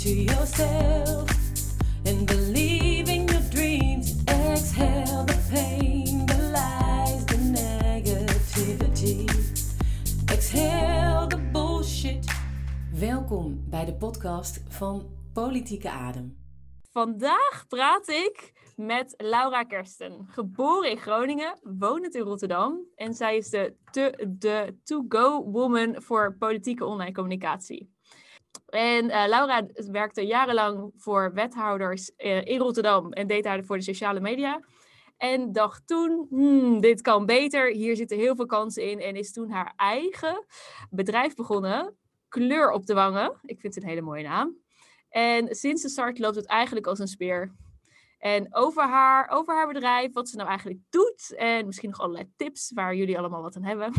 to yourself and believe in your dreams. Exhale the pain, the lies, the negativity. Exhale the bullshit. Welkom bij de podcast van Politieke Adem. Vandaag praat ik met Laura Kersten. Geboren in Groningen, wonend in Rotterdam. En zij is de, to, de to-go-woman voor politieke online communicatie. En uh, Laura werkte jarenlang voor wethouders uh, in Rotterdam en deed daar voor de sociale media. En dacht toen, hmm, dit kan beter, hier zitten heel veel kansen in. En is toen haar eigen bedrijf begonnen, Kleur op de Wangen. Ik vind het een hele mooie naam. En sinds de start loopt het eigenlijk als een speer. En over haar, over haar bedrijf, wat ze nou eigenlijk doet. En misschien nog allerlei tips waar jullie allemaal wat aan hebben.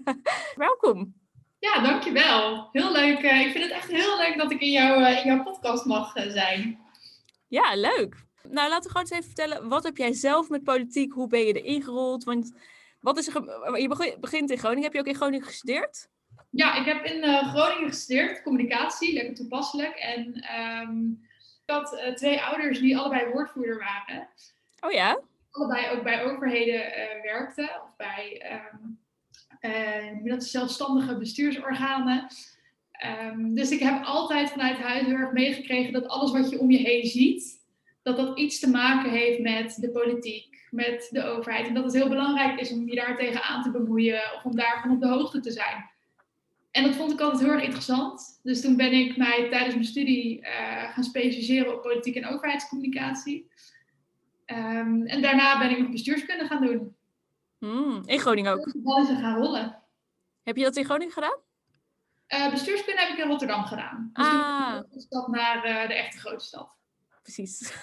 Welkom. Ja, dankjewel. Heel leuk. Ik vind het echt heel leuk dat ik in, jou, in jouw podcast mag zijn. Ja, leuk. Nou, laten we gewoon eens even vertellen. Wat heb jij zelf met politiek? Hoe ben je erin gerold? Want wat is er je begint in Groningen. Heb je ook in Groningen gestudeerd? Ja, ik heb in uh, Groningen gestudeerd. Communicatie, lekker toepasselijk. En um, ik had uh, twee ouders die allebei woordvoerder waren. Oh ja? Allebei ook bij overheden uh, werkten. Of bij um, dat zelfstandige bestuursorganen. Um, dus ik heb altijd vanuit huis heel erg meegekregen dat alles wat je om je heen ziet, dat dat iets te maken heeft met de politiek, met de overheid. En dat het heel belangrijk is om je daar tegenaan te bemoeien of om daarvan op de hoogte te zijn. En dat vond ik altijd heel erg interessant. Dus toen ben ik mij tijdens mijn studie uh, gaan specialiseren op politiek en overheidscommunicatie. Um, en daarna ben ik nog bestuurskunde gaan doen. Mm, in Groningen ook? Dan gaan rollen. Heb je dat in Groningen gedaan? Uh, bestuurskunde heb ik in Rotterdam gedaan. Dus ah. een stap naar uh, de echte grote stad. Precies.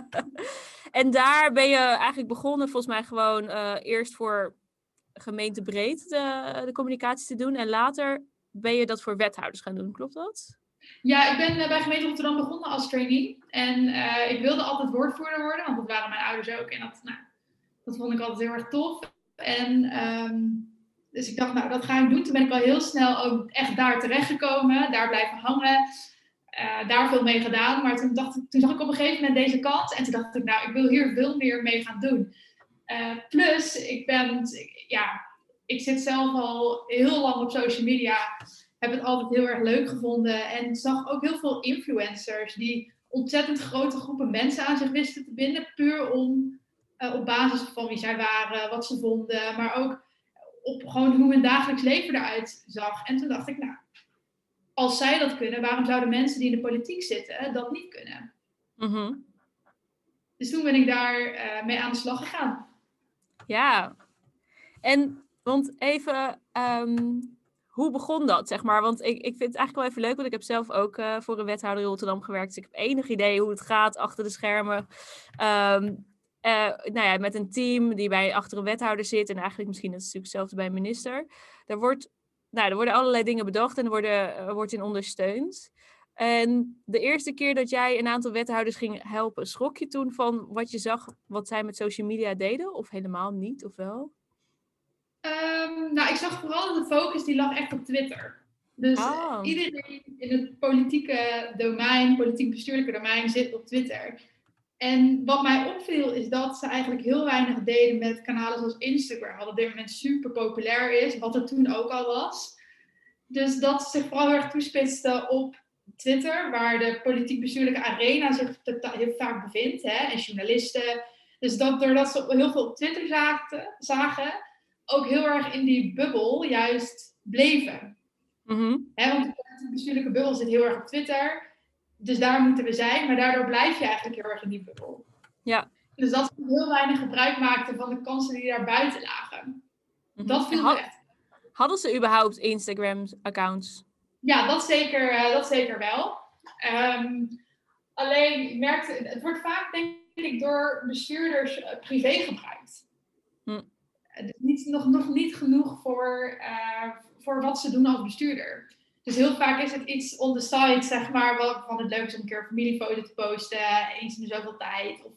en daar ben je eigenlijk begonnen volgens mij gewoon uh, eerst voor gemeentebreed de, de communicatie te doen. En later ben je dat voor wethouders gaan doen, klopt dat? Ja, ik ben bij gemeente Rotterdam begonnen als trainee. En uh, ik wilde altijd woordvoerder worden, want dat waren mijn ouders ook. En dat, nou, dat vond ik altijd heel erg tof. En um, dus ik dacht, nou, dat ga ik doen. Toen ben ik al heel snel ook echt daar terechtgekomen, daar blijven hangen. Uh, daar veel mee gedaan. Maar toen, dacht ik, toen zag ik op een gegeven moment deze kans. En toen dacht ik, nou, ik wil hier veel meer mee gaan doen. Uh, plus, ik ben, ja, ik zit zelf al heel lang op social media. Heb het altijd heel erg leuk gevonden. En zag ook heel veel influencers die ontzettend grote groepen mensen aan zich wisten te binden. Puur om, uh, op basis van wie zij waren, wat ze vonden. Maar ook op gewoon hoe hun dagelijks leven eruit zag. En toen dacht ik, nou, als zij dat kunnen, waarom zouden mensen die in de politiek zitten dat niet kunnen? Mm -hmm. Dus toen ben ik daar uh, mee aan de slag gegaan. Ja, en want even, um, hoe begon dat, zeg maar? Want ik, ik vind het eigenlijk wel even leuk, want ik heb zelf ook uh, voor een wethouder in Rotterdam gewerkt. Dus ik heb enig idee hoe het gaat achter de schermen. Um, uh, nou ja, met een team die bij achter een wethouder zit. En eigenlijk misschien het natuurlijk hetzelfde bij een minister. Daar, wordt, nou, er worden allerlei dingen bedacht en er worden, wordt in ondersteund. En de eerste keer dat jij een aantal wethouders ging helpen, schrok je toen van wat je zag, wat zij met social media deden? Of helemaal niet, of wel? Um, nou, ik zag vooral dat de focus die lag echt op Twitter. Dus oh. iedereen in het politieke domein, politiek-bestuurlijke domein, zit op Twitter. En wat mij opviel is dat ze eigenlijk heel weinig deden met kanalen zoals Instagram, wat op dit moment super populair is, wat er toen ook al was. Dus dat ze zich vooral erg toespitsten op Twitter, waar de politiek-bestuurlijke arena zich heel vaak bevindt, hè, en journalisten. Dus dat doordat ze heel veel op Twitter zagen, zagen ook heel erg in die bubbel juist bleven. Mm -hmm. hè, want de bestuurlijke bubbel zit heel erg op Twitter dus daar moeten we zijn, maar daardoor blijf je eigenlijk heel erg in die bubbel. Ja. Dus dat ze heel weinig gebruik maakten van de kansen die daar buiten lagen. Mhm. Dat viel Had, me echt. Hadden ze überhaupt Instagram-accounts? Ja, dat zeker, uh, dat zeker wel. Um, alleen, ik merkte, het wordt vaak denk ik door bestuurders uh, privé gebruikt. Hm. Dus niet, nog, nog niet genoeg voor, uh, voor wat ze doen als bestuurder. Dus heel vaak is het iets on the side, zeg maar, waarvan het leuk is om een keer een familiefoto te posten, eens in zoveel tijd. Of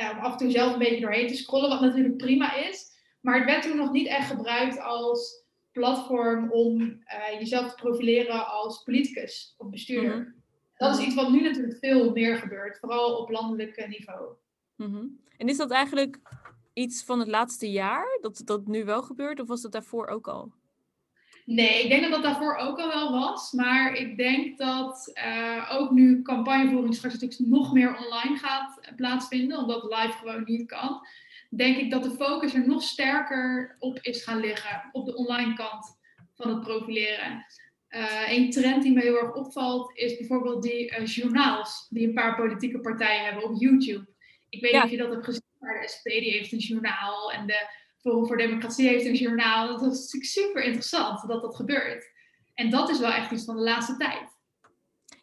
um, af en toe zelf een beetje doorheen te scrollen, wat natuurlijk prima is. Maar het werd toen nog niet echt gebruikt als platform om uh, jezelf te profileren als politicus of bestuurder. Mhm. Dat is iets wat nu natuurlijk veel meer gebeurt, vooral op landelijk niveau. Mhm. En is dat eigenlijk iets van het laatste jaar, dat dat nu wel gebeurt, of was dat daarvoor ook al? Nee, ik denk dat dat daarvoor ook al wel was. Maar ik denk dat eh, ook nu campagnevoering straks natuurlijk nog meer online gaat plaatsvinden, omdat live gewoon niet kan. Denk ik dat de focus er nog sterker op is gaan liggen, op de online kant van het profileren. Uh, een trend die me heel erg opvalt is bijvoorbeeld die journaals die een paar politieke partijen hebben op YouTube. Ik weet niet of je dat hebt gezien, maar de SPD die heeft een journaal en de Forum voor Democratie heeft een journaal. Dat is natuurlijk super interessant dat dat gebeurt. En dat is wel echt iets van de laatste tijd.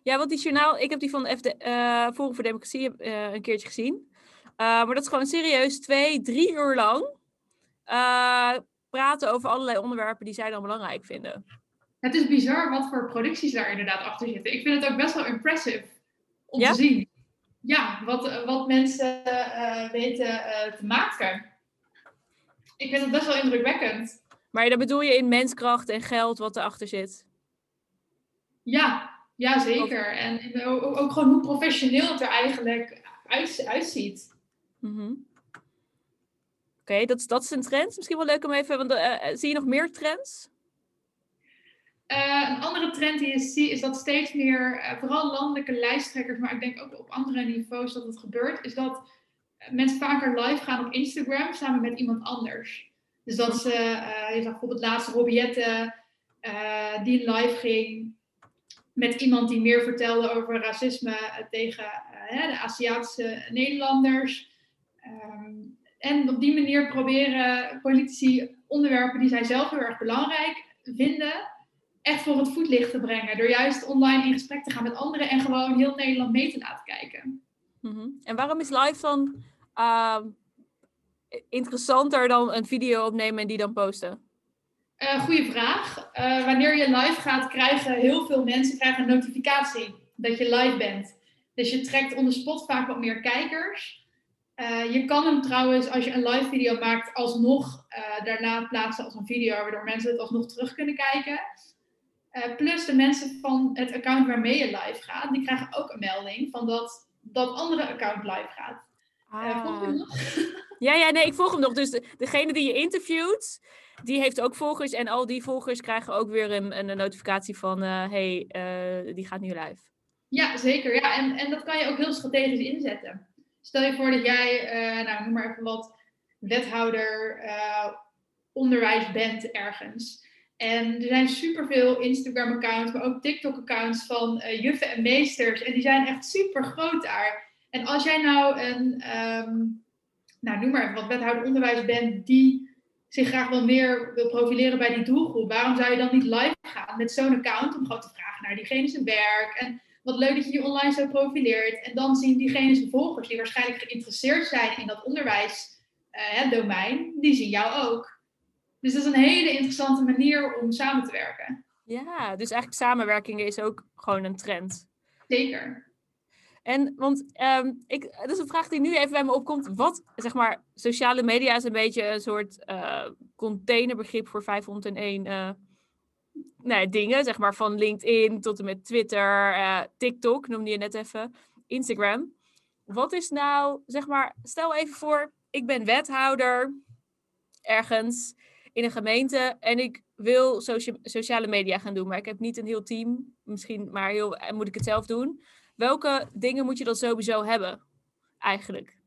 Ja, want die journaal, ik heb die van FD, uh, Forum voor Democratie uh, een keertje gezien. Uh, maar dat is gewoon serieus twee, drie uur lang praten over allerlei onderwerpen die zij dan belangrijk vinden. Het is bizar wat voor producties daar inderdaad achter zitten. Ik vind het ook best wel impressive om ja? te zien. Ja, wat, wat mensen weten te maken ik vind het best wel indrukwekkend. Maar dat bedoel je in menskracht en geld wat erachter zit? Ja, ja zeker. En ook, ook, gewoon hoe professioneel het er eigenlijk uit, uitziet. Mm -hmm. Oké, okay, dat, dat is een trend. Misschien wel leuk om even, want uh, zie je nog meer trends? Uh, een andere trend die je ziet is dat steeds meer, uh, vooral landelijke lijsttrekkers, maar ik denk ook op andere niveaus dat het gebeurt, is dat mensen vaker live gaan op Instagram samen met iemand anders. Dus dat ze, uh, je zag bijvoorbeeld laatst Robiette, uh, die live ging met iemand die meer vertelde over racisme tegen uh, de Aziatische Nederlanders. Um, en op die manier proberen politici onderwerpen die zij zelf heel erg belangrijk vinden, echt voor het voetlicht te brengen. Door juist online in gesprek te gaan met anderen en gewoon heel Nederland mee te laten kijken. -hmm. En waarom is live dan uh, interessanter dan een video opnemen en die dan posten? Uh, goeie vraag. Uh, wanneer je live gaat, krijgen heel veel mensen krijgen een notificatie dat je live bent. Dus je trekt on the spot vaak wat meer kijkers. Uh, je kan hem trouwens, als je een live video maakt, alsnog daarna plaatsen als een video, waardoor mensen het alsnog terug kunnen kijken. plus de mensen van het account waarmee je live gaat, die krijgen ook een melding van dat dat andere account live gaat. Ah. ja, ja, nee, ik volg hem nog. Dus de, degene die je interviewt, die heeft ook volgers. En al die volgers krijgen ook weer een, een notificatie van... Uh, hey, uh, die gaat nu live. Ja, zeker. Ja, en, en dat kan je ook heel strategisch inzetten. Stel je voor dat jij, uh, nou noem maar even wat, wethouder onderwijs bent ergens. En er zijn superveel Instagram-accounts, maar ook TikTok-accounts van juffen en meesters. En die zijn echt super groot daar. En als jij nou een, um, nou noem maar even wat, wethouder onderwijs bent die zich graag wel meer wil profileren bij die doelgroep, waarom zou je dan niet live gaan met zo'n account om gewoon te vragen naar diegene zijn werk en wat leuk dat je je online zo profileert. En dan zien diegene zijn volgers die waarschijnlijk geïnteresseerd zijn in dat onderwijsdomein, uh, die zien jou ook. Dus dat is een hele interessante manier om samen te werken. Ja, dus eigenlijk samenwerking is ook gewoon een trend. Zeker. En want um, ik, dat is een vraag die nu even bij me opkomt. Wat, zeg maar, sociale media is een beetje een soort uh, containerbegrip voor 501 uh, nee, dingen. Zeg maar van LinkedIn tot en met Twitter, uh, TikTok noemde je net even, Instagram. Wat is nou, zeg maar, stel even voor, ik ben wethouder ergens in een gemeente en ik wil sociale media gaan doen, maar ik heb niet een heel team, misschien maar heel, moet ik het zelf doen. Welke dingen moet je dan sowieso hebben, eigenlijk?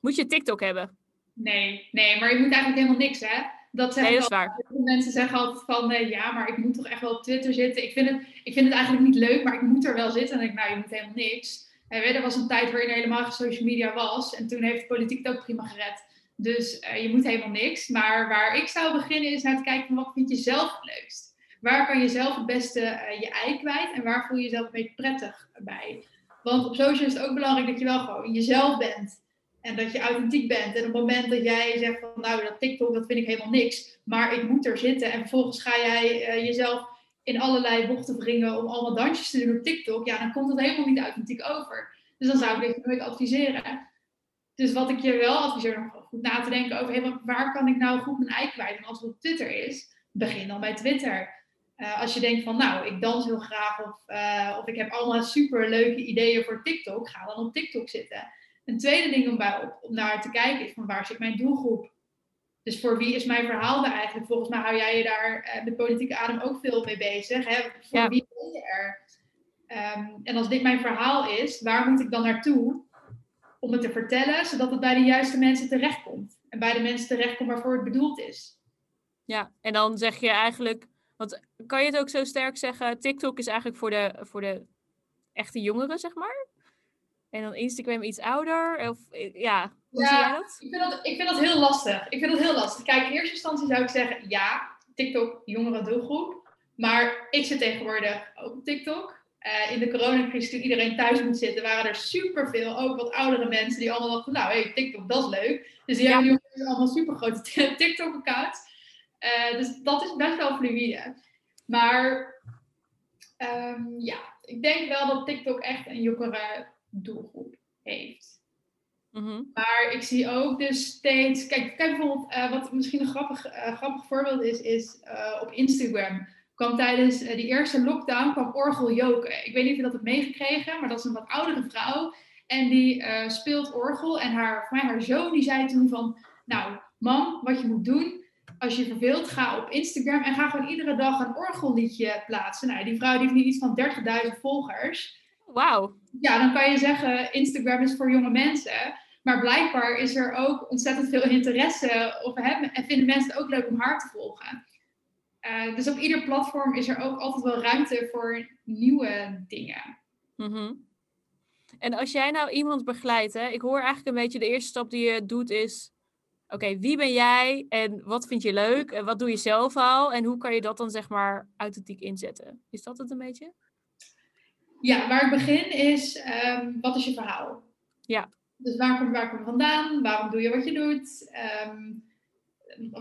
Moet je TikTok hebben? Nee, nee, maar je moet eigenlijk helemaal niks, hè? Dat, nee, dat is waar. Mensen zeggen altijd van, uh, ja, maar ik moet toch echt wel op Twitter zitten. Ik vind, het, ik vind het eigenlijk niet leuk, maar ik moet er wel zitten. En denk ik, nou, je moet helemaal niks. En weet, er was een tijd waarin er helemaal geen social media was. En toen heeft de politiek het ook prima gered. Dus uh, je moet helemaal niks. Maar waar ik zou beginnen is naar te kijken van, wat vind je zelf het leukst? Waar kan je zelf het beste uh, je ei kwijt en waar voel je jezelf een beetje prettig bij. Want op social is het ook belangrijk dat je wel gewoon jezelf bent. En dat je authentiek bent. En op het moment dat jij zegt van nou dat TikTok dat vind ik helemaal niks. Maar ik moet er zitten. En vervolgens ga jij uh, jezelf in allerlei bochten wringen om allemaal dansjes te doen op TikTok. Ja, dan komt dat helemaal niet authentiek over. Dus dan zou ik dit nooit adviseren. Dus wat ik je wel adviseer om goed na te denken over hey, waar kan ik nou goed mijn ei kwijt. En als het op Twitter is, begin dan bij Twitter. Eh, als je denkt van, nou, ik dans heel graag of, eh, of ik heb allemaal super leuke ideeën voor TikTok, ga dan op TikTok zitten. Een tweede ding om, bij, op, om naar te kijken is van waar zit mijn doelgroep? Dus voor wie is mijn verhaal daar eigenlijk? Volgens mij hou jij je daar uh, de politieke adem ook veel mee bezig. Hè? Voor Ja. wie ben je er? Ehm, en als dit mijn verhaal is, waar moet ik dan naartoe om het te vertellen, zodat het bij de juiste mensen terechtkomt? En bij de mensen terechtkomt waarvoor het bedoeld is. Ja, en dan zeg je eigenlijk, want kan je het ook zo sterk zeggen, TikTok is eigenlijk voor de, voor de echte jongeren, zeg maar? En dan Instagram iets ouder? Of eh, ja, hoe Ja. zie jij dat? Ik vind, dat, ik vind dat heel lastig. Ik vind dat heel lastig. Kijk, in eerste instantie zou ik zeggen, ja, TikTok, jongere doelgroep. Maar ik zit tegenwoordig ook op TikTok. Eh, in de coronacrisis, toen iedereen thuis moet zitten, waren er superveel, ook wat oudere mensen, die allemaal dachten, nou, hey, TikTok, dat is leuk. Dus die Ja. hebben nu allemaal supergrote TikTok-accounts. Eh, dus dat is best wel fluïde. Maar ehm, ja, ik denk wel dat TikTok echt een jongere doelgroep heeft. Mhm. Maar ik zie ook dus steeds. Kijk, kijk bijvoorbeeld, eh, wat misschien een grappig, eh, grappig voorbeeld is, is op Instagram. kwam tijdens die eerste lockdown kwam Orgel Joken. Ik weet niet of je dat hebt meegekregen, maar dat is een wat oudere vrouw. En die speelt orgel. En haar, voor mij haar zoon die zei toen van... Nou, mam, wat je moet doen... Als je verveelt, ga op Instagram en ga gewoon iedere dag een orgelliedje plaatsen. Nou, die vrouw die heeft nu iets van 30.000 volgers. Wauw. Ja, dan kan je zeggen, Instagram is voor jonge mensen. Maar blijkbaar is er ook ontzettend veel interesse. Of, hè, en vinden mensen het ook leuk om haar te volgen. Eh, dus op ieder platform is er ook altijd wel ruimte voor nieuwe dingen. Mhm. En als jij nou iemand begeleidt, hè, ik hoor eigenlijk een beetje de eerste stap die je doet is, oké, wie ben jij en wat vind je leuk en wat doe je zelf al en hoe kan je dat dan zeg maar authentiek inzetten? Is dat het een beetje? Ja, waar ik begin is, ehm, wat is je verhaal? Ja. Dus waar kom, waar kom je vandaan? Waarom doe je wat je doet? Ehm,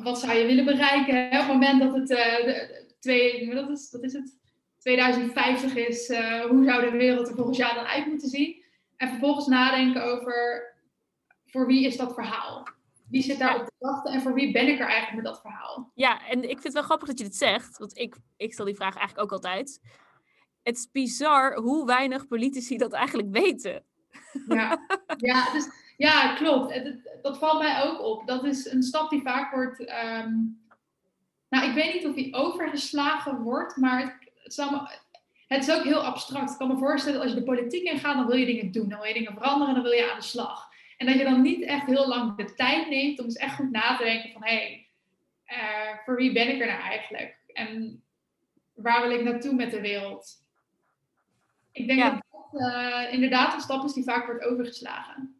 wat zou je willen bereiken? Hè? Op het moment dat het, eh, twee, is, wat is het? 2050 is, eh, hoe zou de wereld er volgens jou dan uit moeten zien? En vervolgens nadenken over, voor wie is dat verhaal? Wie zit daar Ja. op te wachten en voor wie ben ik er eigenlijk met dat verhaal? Ja, en ik vind het wel grappig dat je dit zegt, want ik, ik stel die vraag eigenlijk ook altijd. Het is bizar hoe weinig politici dat eigenlijk weten. Ja, ja, dus, ja klopt. Dat valt mij ook op. Dat is een stap die vaak wordt. ehm, nou, ik weet niet of die overgeslagen wordt, maar het, het, zou me- het is ook heel abstract. Ik kan me voorstellen, als je de politiek ingaat, dan wil je dingen doen, dan wil je dingen veranderen, dan wil je aan de slag. En dat je dan niet echt heel lang de tijd neemt om eens echt goed na te denken van hé, hey, eh, voor wie ben ik er nou eigenlijk? En waar wil ik naartoe met de wereld? Ik denk Ja. dat dat eh, inderdaad een stap is die vaak wordt overgeslagen.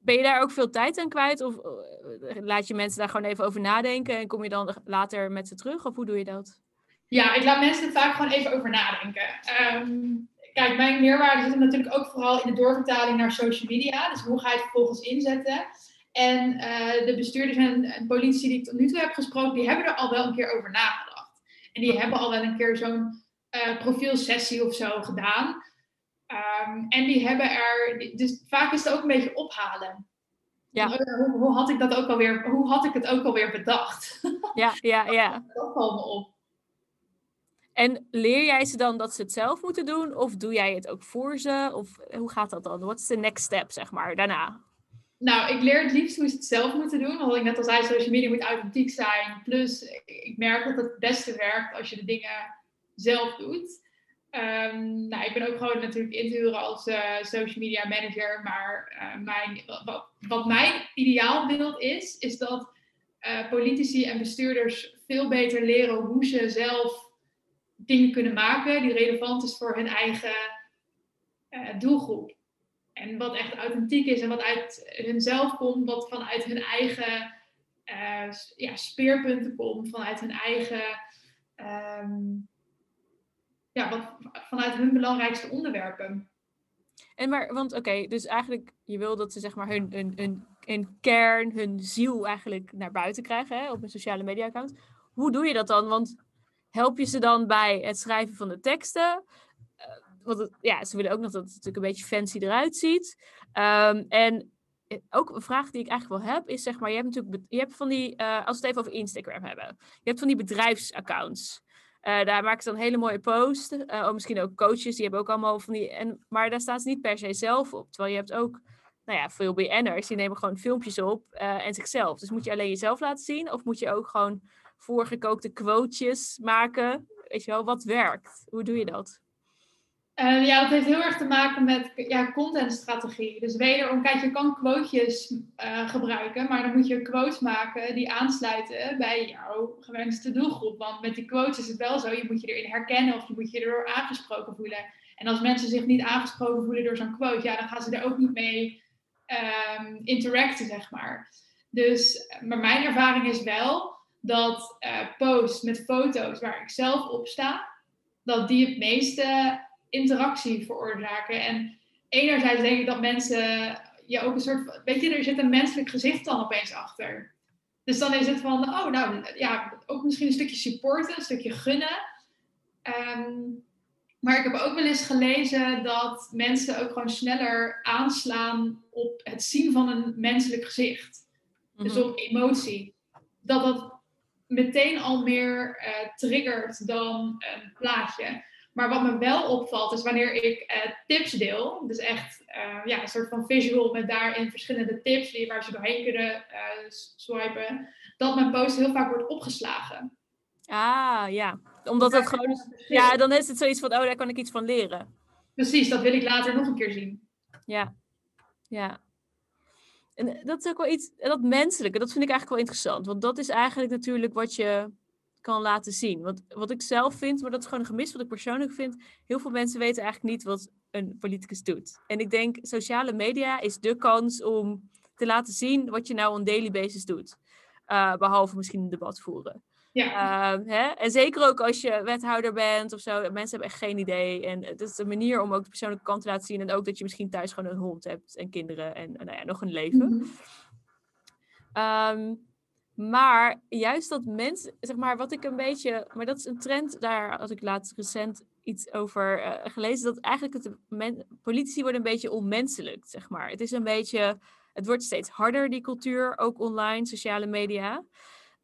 Ben je daar ook veel tijd aan kwijt? Of eh, laat je mensen daar gewoon even over nadenken en kom je dan later met ze terug? Of hoe doe je dat? Ja, ik laat mensen er vaak gewoon even over nadenken. Ehm, kijk, mijn meerwaarde zit hem natuurlijk ook vooral in de doorvertaling naar social media. Dus hoe ga je het vervolgens inzetten? En eh, de bestuurders en, politici die ik tot nu toe heb gesproken, die hebben er al wel een keer over nagedacht. En die hebben al wel een keer zo'n eh, profielsessie of zo gedaan. Ehm, en die hebben er, dus vaak is het ook een beetje ophalen. Ja. Hoe, hoe had ik dat ook alweer, hoe had ik het ook alweer bedacht? Ja, ja, ja. dat me op. En leer jij ze dan dat ze het zelf moeten doen? Of doe jij het ook voor ze? Of eh, hoe gaat dat dan? Wat is de next step, zeg maar, daarna? Nou, ik leer het liefst hoe ze het zelf moeten doen. Want ik net al zei, social media moet authentiek zijn. Plus, ik merk dat het het beste werkt als je de dingen zelf doet. Ehm, nou, ik ben ook gewoon natuurlijk in te huren als eh, social media manager. Maar eh, mijn, wat, wat mijn ideaalbeeld is, is dat politici en bestuurders veel beter leren hoe ze zelf dingen kunnen maken die relevant is voor hun eigen eh, doelgroep. En wat echt authentiek is en wat uit hunzelf komt, wat vanuit hun eigen eh, ja, speerpunten komt, vanuit hun eigen, ehm, ja, wat, vanuit hun belangrijkste onderwerpen. En maar, want oké, dus eigenlijk, je wil dat ze zeg maar hun, hun, hun, hun kern, hun ziel eigenlijk naar buiten krijgen hè, op een sociale media account. Hoe doe je dat dan? Want help je ze dan bij het schrijven van de teksten? Eh, want ja, ze willen ook nog dat het natuurlijk een beetje fancy eruit ziet. Ehm, en eh, ook een vraag die ik eigenlijk wel heb, is zeg maar, je hebt natuurlijk, je hebt van die, eh, als we het even over Instagram hebben, je hebt van die bedrijfsaccounts. Daar maken ze dan hele mooie posts. Uh, oh, misschien ook coaches, die hebben ook allemaal van die... En, maar daar staan ze niet per se zelf op. Terwijl je hebt ook nou ja, veel BN'ers, die nemen gewoon filmpjes op en zichzelf. Dus moet je alleen jezelf laten zien? Of moet je ook gewoon voorgekookte quotejes maken? Weet je wel, wat werkt? Hoe doe je dat? Uh, ja, dat heeft heel erg te maken met ja, contentstrategie. Dus wederom, kijk, je kan quotejes uh, gebruiken, maar dan moet je quotes maken die aansluiten bij jouw gewenste doelgroep. Want met die quotes is het wel zo, je moet je erin herkennen of je moet je erdoor aangesproken voelen. En als mensen zich niet aangesproken voelen door zo'n quote, ja, dan gaan ze er ook niet mee um, interacten, zeg maar. Dus, maar mijn ervaring is wel dat uh, posts met foto's waar ik zelf op sta, dat die het meeste interactie veroorzaken. En enerzijds denk ik dat mensen je ook een soort, weet je, er zit een menselijk gezicht dan opeens achter. Dus dan is het van, oh nou, ja, ook misschien een stukje supporten, een stukje gunnen. Um, maar ik heb ook wel eens gelezen dat mensen ook gewoon sneller aanslaan op het zien van een menselijk gezicht. Dus mhm. op emotie. Dat dat meteen al meer uh, triggert dan een plaatje. Maar wat me wel opvalt is wanneer ik uh, tips deel, dus echt uh, ja, een soort van visual met daarin verschillende tips die, waar ze doorheen kunnen swipen, dat mijn post heel vaak wordt opgeslagen. Ah, ja. Omdat het gewoon... Ja, dan is het zoiets van, oh, daar kan ik iets van leren. Precies, dat wil ik later nog een keer zien. Ja. Ja. En eh, dat is ook wel iets, dat menselijke, dat vind ik eigenlijk wel interessant. Want dat is eigenlijk natuurlijk wat je kan laten zien. Want wat ik zelf vind, maar dat is gewoon een gemis wat ik persoonlijk vind. Heel veel mensen weten eigenlijk niet wat een politicus doet. En ik denk, sociale media is de kans om te laten zien wat je nou on daily basis doet. Uh, behalve misschien een debat voeren. Ja. Uh, hè? En zeker ook als je wethouder bent of zo. Mensen hebben echt geen idee. En het is een manier om ook de persoonlijke kant te laten zien. En ook dat je misschien thuis gewoon een hond hebt en kinderen en nou ja, nog een leven. Mm um, maar juist dat mensen, zeg maar, wat ik een beetje, maar dat is een trend, daar had ik laatst recent iets over uh, gelezen, dat eigenlijk het, men, politici worden een beetje onmenselijk, zeg maar. Het is een beetje, het wordt steeds harder, die cultuur, ook online, sociale media.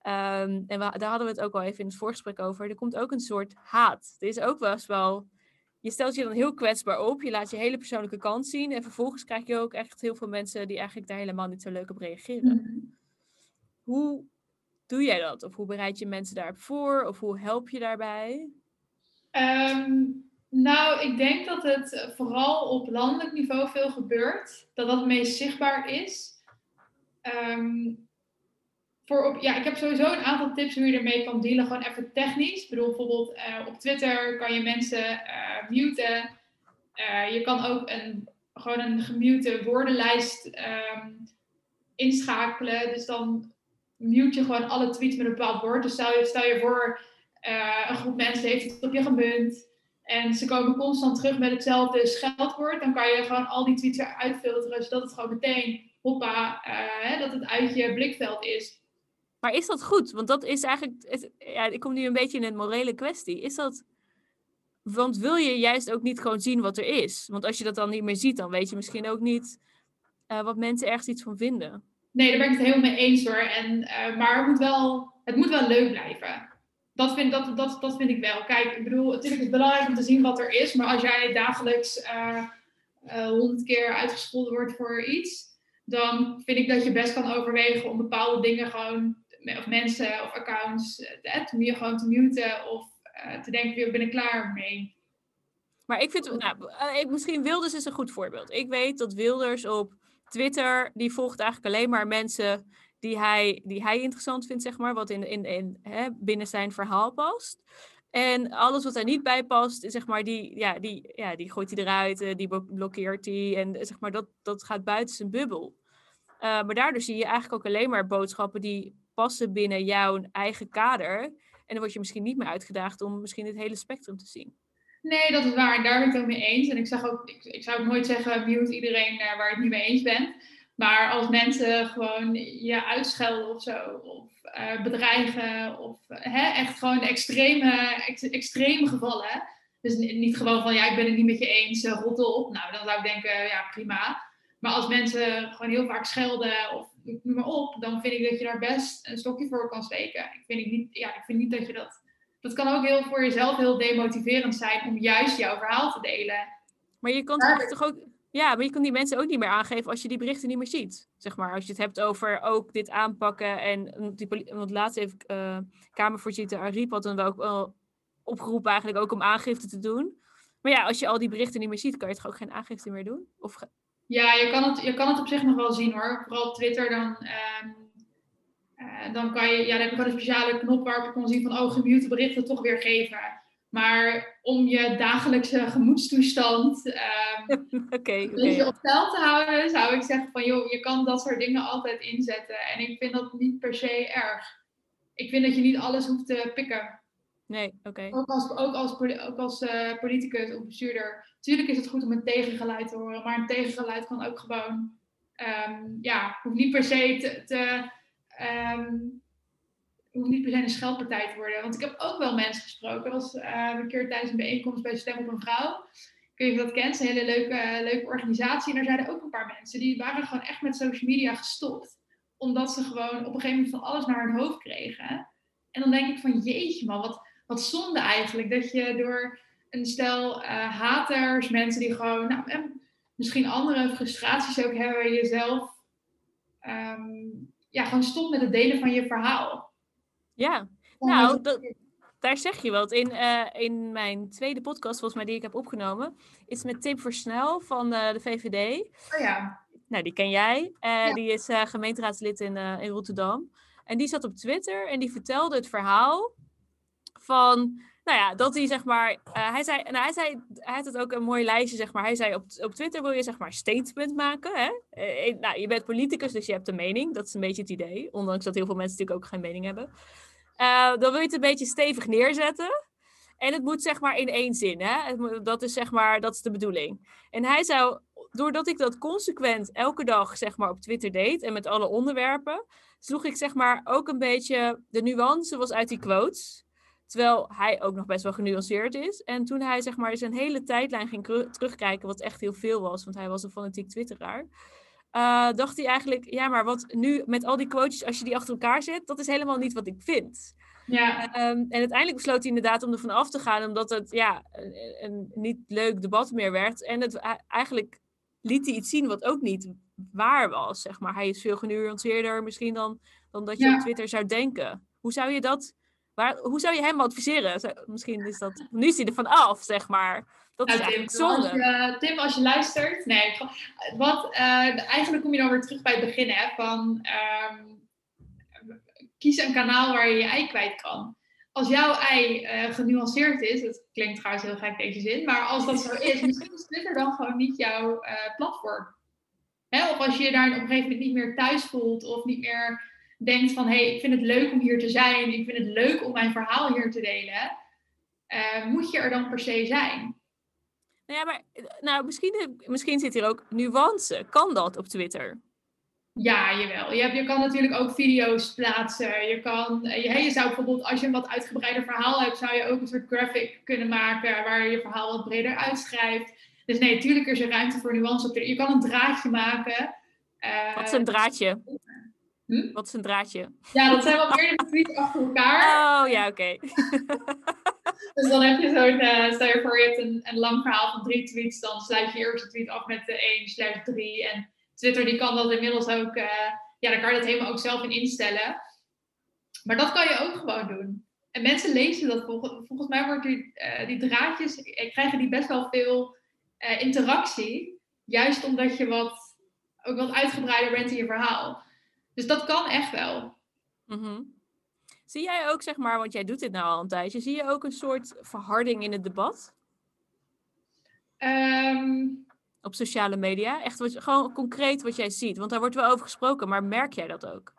Um, en we, daar hadden we het ook al even in het voorgesprek over. Er komt ook een soort haat. Er is ook wel eens wel. Je stelt je dan heel kwetsbaar op. Je laat je hele persoonlijke kant zien. En vervolgens krijg je ook echt heel veel mensen die eigenlijk daar helemaal niet zo leuk op reageren. Mhm. Hoe doe jij dat? Of hoe bereid je mensen daarop voor? Of hoe help je daarbij? Um, nou, ik denk dat het vooral op landelijk niveau veel gebeurt. Dat dat het meest zichtbaar is. Um, voor ja, ik heb sowieso een aantal tips hoe je ermee kan dealen. Gewoon even technisch. Ik bedoel, bijvoorbeeld uh, op Twitter kan je mensen uh, muten. Uh, je kan ook een, gewoon een gemute woordenlijst um, inschakelen. Dus dan mute je gewoon alle tweets met een bepaald woord. Dus stel je, stel je voor, een groep mensen heeft het op je gemunt. En ze komen constant terug met hetzelfde scheldwoord. Dan kan je gewoon al die tweets eruit filteren. Zodat het gewoon meteen, hoppa, dat het uit je blikveld is. Maar is dat goed? Want dat is eigenlijk. ja, ik kom nu een beetje in een morele kwestie. Is dat. Want wil je juist ook niet gewoon zien wat er is? Want als je dat dan niet meer ziet, dan weet je misschien ook niet uh, wat mensen ergens iets van vinden. Nee, daar ben ik het helemaal mee eens hoor. En, uh, maar het moet, wel, het moet wel leuk blijven. Dat vind, dat, dat, dat vind ik wel. Kijk, ik bedoel, natuurlijk is het belangrijk om te zien wat er is. Maar als jij dagelijks uh, honderd keer uitgescholden wordt voor iets, dan vind ik dat je best kan overwegen om bepaalde dingen gewoon of mensen of accounts eh, te, je gewoon te muten of uh, te denken, ik ben ik klaar mee. Maar ik vind, nou, eh, misschien Wilders is een goed voorbeeld. Ik weet dat Wilders op Twitter, die volgt eigenlijk alleen maar mensen die hij, die hij interessant vindt, zeg maar, wat in, in, in, hè, binnen zijn verhaal past. En alles wat er niet bij past, zeg maar, die, ja, die, ja, die gooit hij eruit, die blokkeert hij. En zeg maar, dat, dat gaat buiten zijn bubbel. Maar daardoor zie je eigenlijk ook alleen maar boodschappen die passen binnen jouw eigen kader. En dan word je misschien niet meer uitgedaagd om misschien het hele spectrum te zien. Nee, dat is waar. Daar ben ik het ook mee eens. En ik, zeg ook, ik, ik zou ook nooit zeggen, mute iedereen uh, waar je het niet mee eens bent. Maar als mensen gewoon je uitschelden of zo, of uh, bedreigen, of hè, echt gewoon extreme, ex, extreme gevallen. Dus niet gewoon van, ja, ik ben het niet met je eens, rot op. Nou, dan zou ik denken, ja, prima. Maar als mensen gewoon heel vaak schelden of noem maar op, dan vind ik dat je daar best een stokje voor kan steken. Ik vind, niet, ja, ik vind niet dat je dat dat kan ook heel voor jezelf heel demotiverend zijn om juist jouw verhaal te delen. Maar je kan Ja, toch ook... Ja, maar je kan die mensen ook niet meer aangeven als je die berichten niet meer ziet. Zeg maar, als je het hebt over ook dit aanpakken. En die, want laatst heeft eh Kamervoorzitter Ariep had dan ook wel opgeroepen eigenlijk ook om aangifte te doen. Maar ja, als je al die berichten niet meer ziet, kan je toch ook geen aangifte meer doen? Of Ja, je kan, het, je kan het op zich nog wel zien hoor. Vooral op Twitter dan, ehm, eh, dan kan je, ja, dan heb je gewoon een speciale knop waarop je kan zien van oh, gemute berichten toch weer geven. Maar om je dagelijkse gemoedstoestand ehm, oké. beetje op peil te houden, zou ik zeggen van joh, je kan dat soort dingen altijd inzetten. En ik vind dat niet per se erg. Ik vind dat je niet alles hoeft te pikken. Nee, oké. Ook als, ook als, poli- ook als eh, politicus of bestuurder. Tuurlijk is het goed om een tegengeluid te horen, maar een tegengeluid kan ook gewoon, ehm, ja, hoeft niet per se te, te ehm, hoeft niet per se een scheldpartij te worden. Want ik heb ook wel mensen gesproken. Was eh, een keer tijdens een bijeenkomst bij Stem op een Vrouw. Ik weet niet of je dat kent, een hele leuke, leuke organisatie. En daar zeiden ook een paar mensen, die waren gewoon echt met social media gestopt. Omdat ze gewoon op een gegeven moment van alles naar hun hoofd kregen. En dan denk ik van, jeetje man, wat, wat zonde eigenlijk. Dat je door een stel eh, haters, mensen die gewoon, nou, en misschien andere frustraties ook hebben, jezelf, ehm, ja, gewoon stopt met het delen van je verhaal. Ja, Nou, dat- daar zeg je wat. In, eh, in mijn tweede podcast, volgens mij die ik heb opgenomen, is met Tim Versnel van eh, de VVD. oh ja, Nou, die ken jij. Ja. Die is gemeenteraadslid in, in Rotterdam. En die zat op Twitter en die vertelde het verhaal van, nou ja, dat hij zeg maar, eh, hij zei, nou, hij zei, hij had het ook een mooi lijstje, zeg maar. Hij zei op, op Twitter wil je zeg maar statement maken, hè? Eh, nou, je bent politicus, dus je hebt een mening. Dat is een beetje het idee, ondanks dat heel veel mensen natuurlijk ook geen mening hebben. Eh, dan wil je het een beetje stevig neerzetten. En het moet zeg maar in één zin, hè? Dat is zeg maar, dat is de bedoeling. En hij zou, doordat ik dat consequent elke dag zeg maar op Twitter deed en met alle onderwerpen, sloeg ik zeg maar ook een beetje de nuance was uit die quotes. Terwijl hij ook nog best wel genuanceerd is. En toen hij zeg maar zijn hele tijdlijn ging terugkijken, wat echt heel veel was, want hij was een fanatiek twitteraar. eh, dacht hij eigenlijk, ja, maar wat nu met al die quotes, als je die achter elkaar zet, dat is helemaal niet wat ik vind. ja, Ehm, en uiteindelijk besloot hij inderdaad om ervan af te gaan, omdat het ja, een, een niet leuk debat meer werd. En het, eigenlijk liet hij iets zien wat ook niet waar was, zeg maar. Hij is veel genuanceerder misschien dan, dan dat je Ja. op Twitter zou denken. Hoe zou je dat, waar, hoe zou je hem adviseren? Misschien is dat, nu is hij er van af, zeg maar. Dat is Nou, Tim, eigenlijk als zonde. je, Tim, als je luistert. Nee, wat, eh, eigenlijk kom je dan weer terug bij het begin. Hè, van, ehm, kies een kanaal waar je je ei kwijt kan. Als jouw ei eh, genuanceerd is, dat klinkt trouwens heel gek deze zin, maar als dat zo is, misschien is Twitter dan gewoon niet jouw eh, platform. Hè, of als je je daar op een gegeven moment niet meer thuis voelt of niet meer denkt van hé, hey, ik vind het leuk om hier te zijn, ik vind het leuk om mijn verhaal hier te delen, eh, moet je er dan per se zijn. Nou ja, maar nou, misschien, misschien zit hier ook nuance. Kan dat op Twitter? Ja, jawel. Je, hebt, je kan natuurlijk ook video's plaatsen. Je, kan, eh, je, je zou bijvoorbeeld, als je een wat uitgebreider verhaal hebt, zou je ook een soort graphic kunnen maken waar je je verhaal wat breder uitschrijft. Dus nee, natuurlijk is er ruimte voor nuance. Op je kan een draadje maken. Eh, Wat is een draadje? Hm? Wat is een draadje? Ja, dat zijn wel meerdere tweets achter elkaar. Oh ja, oké. Dus dan heb je zo'n, eh stel je voor je hebt een, een lang verhaal van drie tweets, dan sluit je je eerste tweet af met de 1 slash 3. En Twitter die kan dat inmiddels ook, eh, ja, daar kan je dat helemaal ook zelf in instellen. Maar dat kan je ook gewoon doen. En mensen lezen dat volgens, volgens mij wordt die, eh, die draadjes, krijgen die best wel veel interactie. Juist omdat je wat, ook wat uitgebreider bent in je verhaal. Dus dat kan echt wel. Mhm. Zie jij ook, zeg maar, want jij doet dit nou al een tijdje, zie je ook een soort verharding in het debat Ehm, op sociale media? Echt wat, gewoon concreet wat jij ziet, want daar wordt wel over gesproken, maar merk jij dat ook?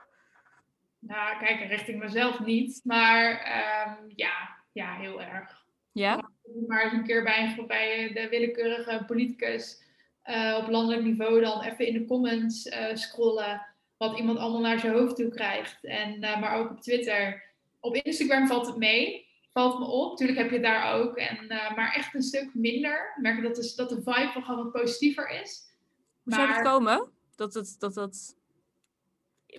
Nou, kijk, richting mezelf niet. Maar ehm, ja, ja, heel erg. Ja? Maar eens een keer bij, bij de willekeurige politicus eh, op landelijk niveau dan even in de comments eh, scrollen. Wat iemand allemaal naar zijn hoofd toe krijgt. En, eh, maar ook op Twitter. Op Instagram valt het mee. Valt me op. Tuurlijk heb je het daar ook. En, eh, maar echt een stuk minder. Ik merk dat, de, dat de vibe wel gewoon wat positiever is. Hoe zou dat komen? Dat het, dat dat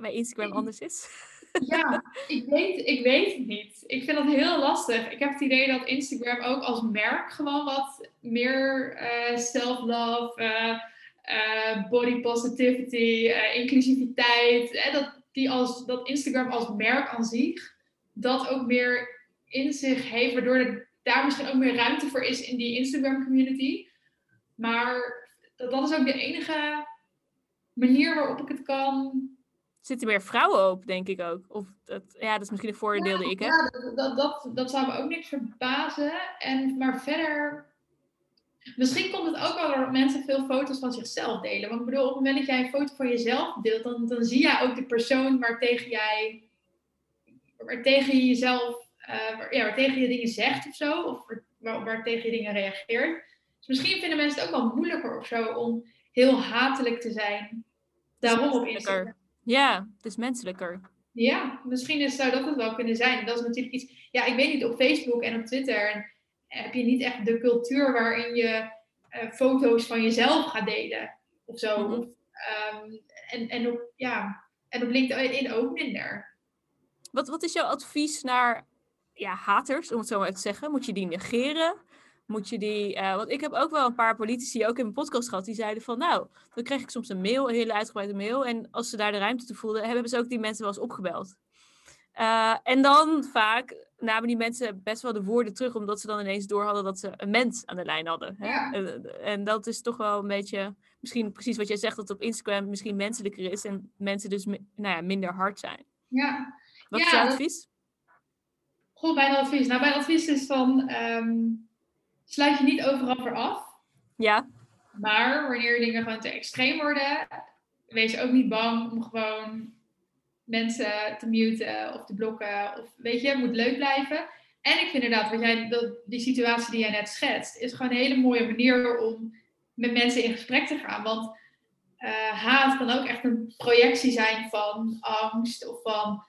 bij Instagram anders is? Ja, ik weet, ik weet het niet. Ik vind dat heel lastig. Ik heb het idee dat Instagram ook als merk gewoon wat meer eh, self-love, eh, body positivity, eh, inclusiviteit, eh, dat, die als, dat Instagram als merk aan zich, dat ook meer in zich heeft, waardoor er daar misschien ook meer ruimte voor is in die Instagram community. Maar dat, dat is ook de enige manier waarop ik het kan Zitten meer vrouwen op, denk ik ook. Of dat, ja, dat is misschien een voordeel die ik heb. Ja, dat, dat, dat, dat zou me ook niks verbazen. En, maar verder. Misschien komt het ook wel doordat mensen veel foto's van zichzelf delen. Want ik bedoel, op het moment dat jij een foto van jezelf deelt, dan, dan zie jij ook de persoon waartegen jij. waartegen je jezelf. eh, waar, ja, waartegen je dingen zegt of zo. Of waar, waartegen je dingen reageert. Dus misschien vinden mensen het ook wel moeilijker of zo om heel hatelijk te zijn. Daarom op Instagram. Ja, het is menselijker. Ja, misschien is, zou dat het wel kunnen zijn. Dat is natuurlijk iets. Ja, ik weet niet, op Facebook en op Twitter en heb je niet echt de cultuur waarin je eh, foto's van jezelf gaat delen of zo. Mhm. Ehm, en, en, op, ja, en op LinkedIn ook minder. Wat, wat is jouw advies naar ja, haters, om het zo maar te zeggen? Moet je die negeren? Moet je die. eh, want ik heb ook wel een paar politici ook in mijn podcast gehad die zeiden van nou, dan kreeg ik soms een mail, een hele uitgebreide mail. En als ze daar de ruimte toe voelden, hebben ze ook die mensen wel eens opgebeld. Eh, en dan vaak namen die mensen best wel de woorden terug, omdat ze dan ineens door hadden dat ze een mens aan de lijn hadden. Hè? Ja. En, en dat is toch wel een beetje, misschien precies wat jij zegt, dat op Instagram misschien menselijker is en mensen dus nou ja, minder hard zijn. Ja. Wat Ja, is jouw advies? Goed, mijn advies. Nou, mijn advies is van ehm, sluit je niet overal voor af. Ja, Maar wanneer dingen gewoon te extreem worden, wees ook niet bang om gewoon mensen te muten of te blokken. Of weet je, het moet leuk blijven. En ik vind inderdaad, wat jij, dat, die situatie die jij net schetst, is gewoon een hele mooie manier om met mensen in gesprek te gaan. Want eh, haat kan ook echt een projectie zijn van angst of van,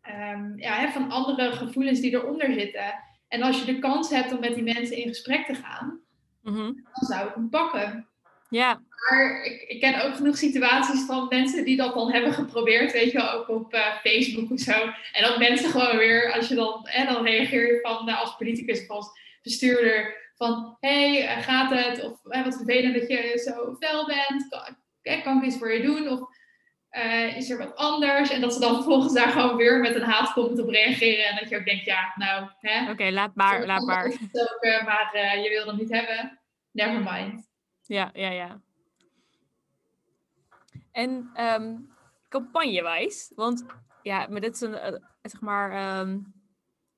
ehm, ja, hè, van andere gevoelens die eronder zitten. En als je de kans hebt om met die mensen in gesprek te gaan, mhm. dan zou ik hem pakken. Ja, Maar ik, ik ken ook genoeg situaties van mensen die dat dan hebben geprobeerd, weet je wel, ook op eh, Facebook of zo. En dat mensen gewoon weer, als je dan, en dan reageer je van, nou, als politicus of als bestuurder, van, hé, hey, eh, gaat het? Of eh, wat vervelend dat je zo fel bent, kan, kan ik iets voor je doen? Of eh, is er wat anders? En dat ze dan vervolgens daar gewoon weer met een haatcomment op reageren. En dat je ook denkt, ja, nou, hè. oké, laat maar, laat maar. Maar je wil hem niet hebben. Never mind. Ja, ja, ja. En ehm campagnewijs, want ja, maar dit is een, eh, zeg maar, ehm,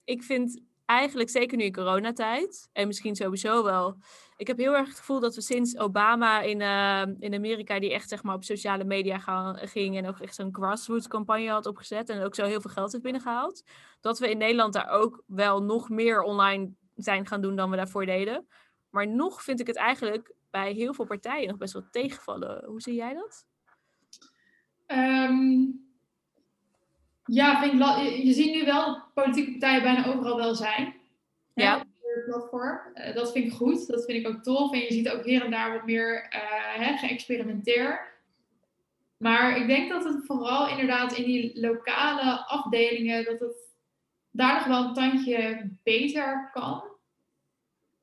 ik vind eigenlijk zeker nu in coronatijd, en misschien sowieso wel, ik heb heel erg het gevoel dat we sinds Obama in, ehm, in Amerika, die echt zeg maar op sociale media gaan, ging en ook echt zo'n grassroots campagne had opgezet en ook zo heel veel geld heeft binnengehaald, dat we in Nederland daar ook wel nog meer online zijn gaan doen dan we daarvoor deden. Maar nog vind ik het eigenlijk bij heel veel partijen nog best wel tegenvallen. Hoe zie jij dat? Ehm, ja, vind ik je, je ziet nu wel dat politieke partijen bijna overal wel zijn. Ja. platform. Eh, dat vind ik goed. Dat vind ik ook tof. En je ziet ook hier en daar wat meer eh, hè, geëxperimenteerd. Maar ik denk dat het vooral inderdaad in die lokale afdelingen, dat het daar nog wel een tandje beter kan.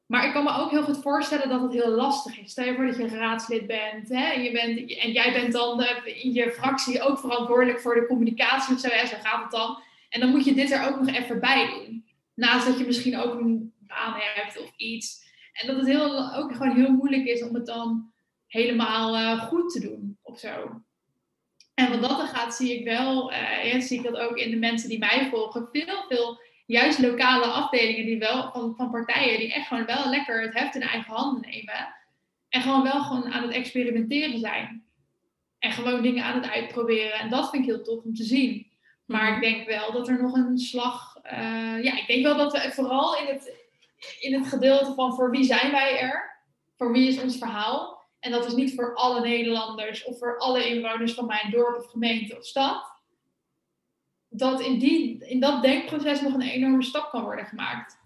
Maar ik kan me ook heel goed voorstellen dat het heel lastig is. Stel je voor dat je raadslid bent, hè, en, je bent en jij bent dan in je fractie ook verantwoordelijk voor de communicatie of zo, hè, zo gaat het dan. En dan moet je dit er ook nog even bij doen. Naast dat je misschien ook een baan hebt of iets. En dat het heel, ook gewoon heel moeilijk is om het dan helemaal eh, goed te doen of zo. En wat dat er gaat, zie ik wel, ja, zie ik dat ook in de mensen die mij volgen, veel, veel juist lokale afdelingen die wel, van, van partijen die echt gewoon wel lekker het heft in eigen handen nemen. En gewoon wel gewoon aan het experimenteren zijn. En gewoon dingen aan het uitproberen. En dat vind ik heel tof om te zien. Maar ik denk wel dat er nog een slag. eh, ja, ik denk wel dat we vooral in het, in het gedeelte van voor wie zijn wij er? Voor wie is ons verhaal? En dat is niet voor alle Nederlanders of voor alle inwoners van mijn dorp of gemeente of stad. Dat in, die, in dat denkproces nog een enorme stap kan worden gemaakt.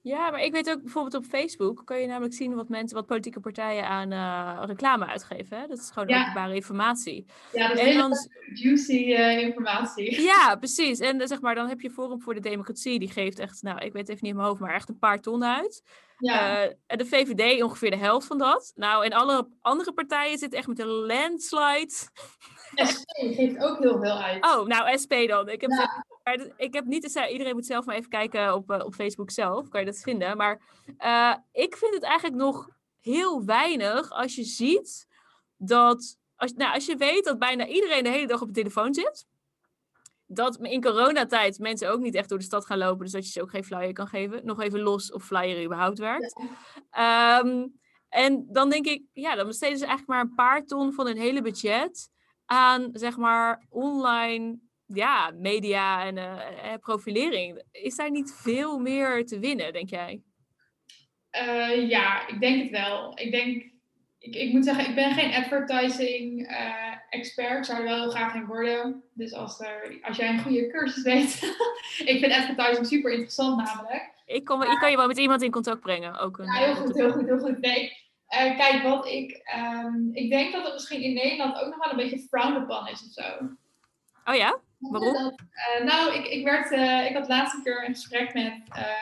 Ja, maar ik weet ook bijvoorbeeld op Facebook kan je namelijk zien wat mensen, wat politieke partijen aan eh, reclame uitgeven. Hè? Dat is gewoon Ja. openbare informatie. Ja, dat is En hele dan, juicy eh, informatie. ja, precies. En eh, zeg maar, dan heb je Forum voor de Democratie, die geeft echt, nou, ik weet even niet in mijn hoofd, maar echt een paar ton uit. Ja, en de VVD ongeveer de helft van dat. Nou, en alle andere partijen zitten echt met een landslide. SP geeft ook heel veel uit. Oh, nou, SP dan. Ik heb, Ja. d- ik heb niet... eens- Iedereen moet zelf maar even kijken op, eh, op Facebook zelf. Kan je dat vinden. Maar eh, ik vind het eigenlijk nog heel weinig als je ziet dat... Als, nou, als je weet dat bijna iedereen de hele dag op de telefoon zit. Dat in coronatijd mensen ook niet echt door de stad gaan lopen. Dus dat je ze ook geen flyer kan geven. Nog even los of flyer überhaupt werkt. Ehm, en dan denk ik, ja, dan besteden ze eigenlijk maar een paar ton van hun hele budget aan, zeg maar, online ja, media en eh, eh, profilering. Is daar niet veel meer te winnen, denk jij? Eh, ja, ik denk het wel. Ik denk, ik, ik moet zeggen, ik ben geen advertising expert. Ik zou er wel heel graag in worden. Dus als, er, als jij een goede cursus weet. ik vind advertising super interessant namelijk. Ik, kom, ik kan je wel met iemand in contact brengen. Ook een, Ja, heel goed, heel goed, heel goed. Nee. Eh, kijk, wat ik, ehm, ik denk dat het misschien in Nederland ook nog wel een beetje frowned upon is of zo. Oh ja? Waarom? Dat, eh, nou, ik, ik, werd, eh, ik had laatst een keer een gesprek met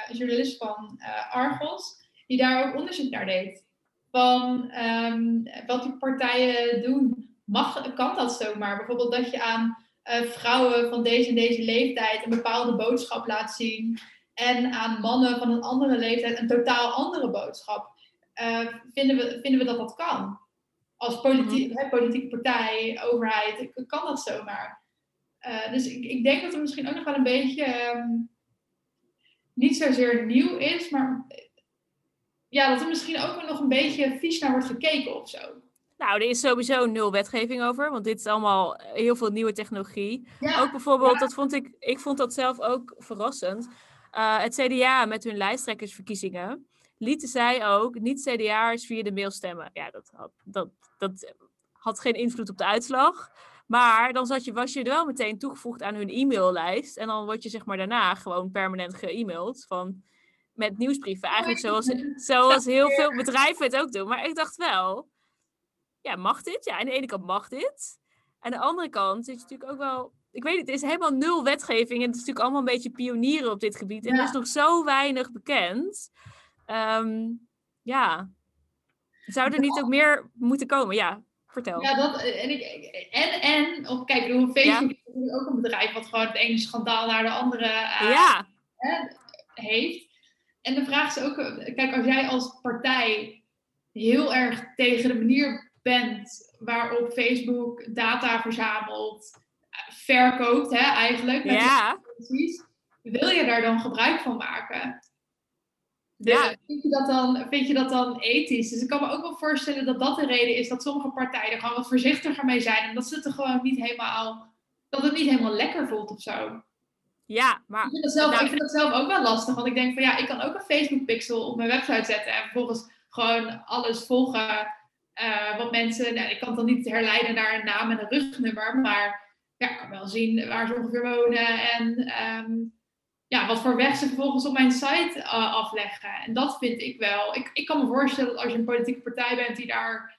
een journalist van Argos, die daar ook onderzoek naar deed. Van ehm, wat die partijen doen. Mag, kan dat zomaar? Bijvoorbeeld dat je aan vrouwen van deze en deze leeftijd een bepaalde boodschap laat zien. En aan mannen van een andere leeftijd een totaal andere boodschap. Eh, vinden, we, vinden we dat dat kan? Als politie, hè, politieke partij, overheid, kan dat zomaar? Uh, dus ik, ik, denk dat het misschien ook nog wel een beetje um, niet zozeer nieuw is, maar ja, dat er misschien ook nog een beetje vies naar wordt gekeken of zo. Nou, er is sowieso nul wetgeving over, want dit is allemaal heel veel nieuwe technologie. Ja, ook bijvoorbeeld, ja. dat vond ik, ik vond dat zelf ook verrassend. Uh, het CDA met hun lijsttrekkersverkiezingen lieten zij ook niet CDA'ers via de mail stemmen. Ja, dat had, dat, dat had geen invloed op de uitslag. Maar dan zat je, was je er wel meteen toegevoegd aan hun e-maillijst. En dan word je zeg maar daarna gewoon permanent ge-e-mailed van, met nieuwsbrieven. Eigenlijk zoals, zoals heel veel bedrijven het ook doen. Maar ik dacht wel, ja, mag dit? Ja, aan de ene kant mag dit. Aan de andere kant is het natuurlijk ook wel... Ik weet het, het is helemaal nul wetgeving. En het is natuurlijk allemaal een beetje pionieren op dit gebied. En Ja. er is nog zo weinig bekend. Ehm, ja. Zou er niet ook meer moeten komen? Ja, vertel. Ja, dat, en, ik, en, en op, kijk, ik bedoel, Facebook is ook een bedrijf wat gewoon het ene schandaal naar de andere uh, ja. hè, heeft. En de vraag is ook, eh, kijk, als jij als partij heel erg tegen de manier bent waarop Facebook data verzamelt, eh, verkoopt, hè, eigenlijk. Ja. Precies. Wil je daar dan gebruik van maken? Dus Ja. vind, je dat dan, vind je dat dan ethisch? Dus ik kan me ook wel voorstellen dat dat de reden is dat sommige partijen er gewoon wat voorzichtiger mee zijn. En dat ze het er gewoon niet helemaal, dat het niet helemaal lekker voelt of zo. Ja, maar... Ik vind, dat zelf, Nou, ik vind dat zelf ook wel lastig. Want ik denk van ja, ik kan ook een Facebook pixel op mijn website zetten. En vervolgens gewoon alles volgen. eh, wat mensen, nou, ik kan het dan niet herleiden naar een naam en een rugnummer. Maar ja, ik kan wel zien waar ze ongeveer wonen. En ehm, ja, wat voor weg ze vervolgens op mijn site uh, afleggen. En dat vind ik wel. Ik, ik kan me voorstellen dat als je een politieke partij bent die daar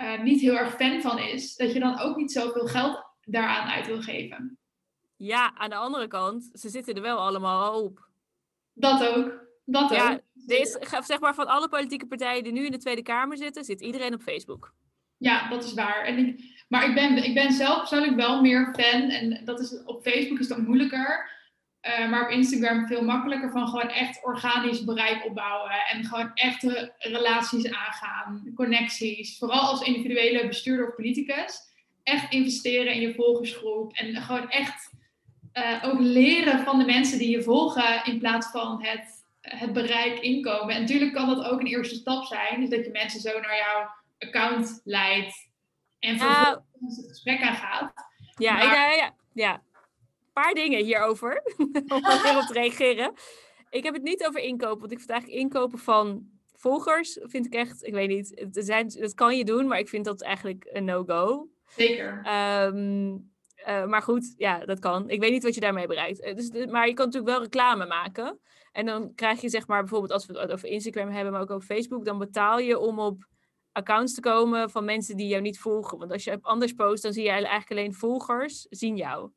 uh, niet heel erg fan van is, dat je dan ook niet zoveel geld daaraan uit wil geven. Ja, aan de andere kant, ze zitten er wel allemaal op. Dat ook. Dat ja, ook. Zeg maar, van alle politieke partijen die nu in de Tweede Kamer zitten, zit iedereen op Facebook. Ja, dat is waar. En ik, maar ik ben, ik ben zelf persoonlijk wel meer fan. En dat is, op Facebook is dat moeilijker. Uh, maar op Instagram veel makkelijker van gewoon echt organisch bereik opbouwen. En gewoon echte relaties aangaan. Connecties. Vooral als individuele bestuurder of politicus. Echt investeren in je volgersgroep. En gewoon echt uh, ook leren van de mensen die je volgen. In plaats van het, het bereik inkomen. En natuurlijk kan dat ook een eerste stap zijn. Dus dat je mensen zo naar jouw account leidt. En vervolgens ja. het gesprek aangaat. Ja, maar... ja, ja, ja paar dingen hierover. om erop te reageren. Ik heb het niet over inkopen, want ik vind eigenlijk inkopen van volgers vind ik echt, ik weet niet, het zijn, dat kan je doen, maar ik vind dat eigenlijk een no-go. Zeker. Um, Eh, maar goed, ja, dat kan. Ik weet niet wat je daarmee bereikt. Eh, dus, de- maar je kan natuurlijk wel reclame maken. En dan krijg je zeg maar bijvoorbeeld als we het over Instagram hebben, maar ook over Facebook, dan betaal je om op accounts te komen van mensen die jou niet volgen. Want als je anders post, dan zie je eigenlijk alleen volgers zien jou.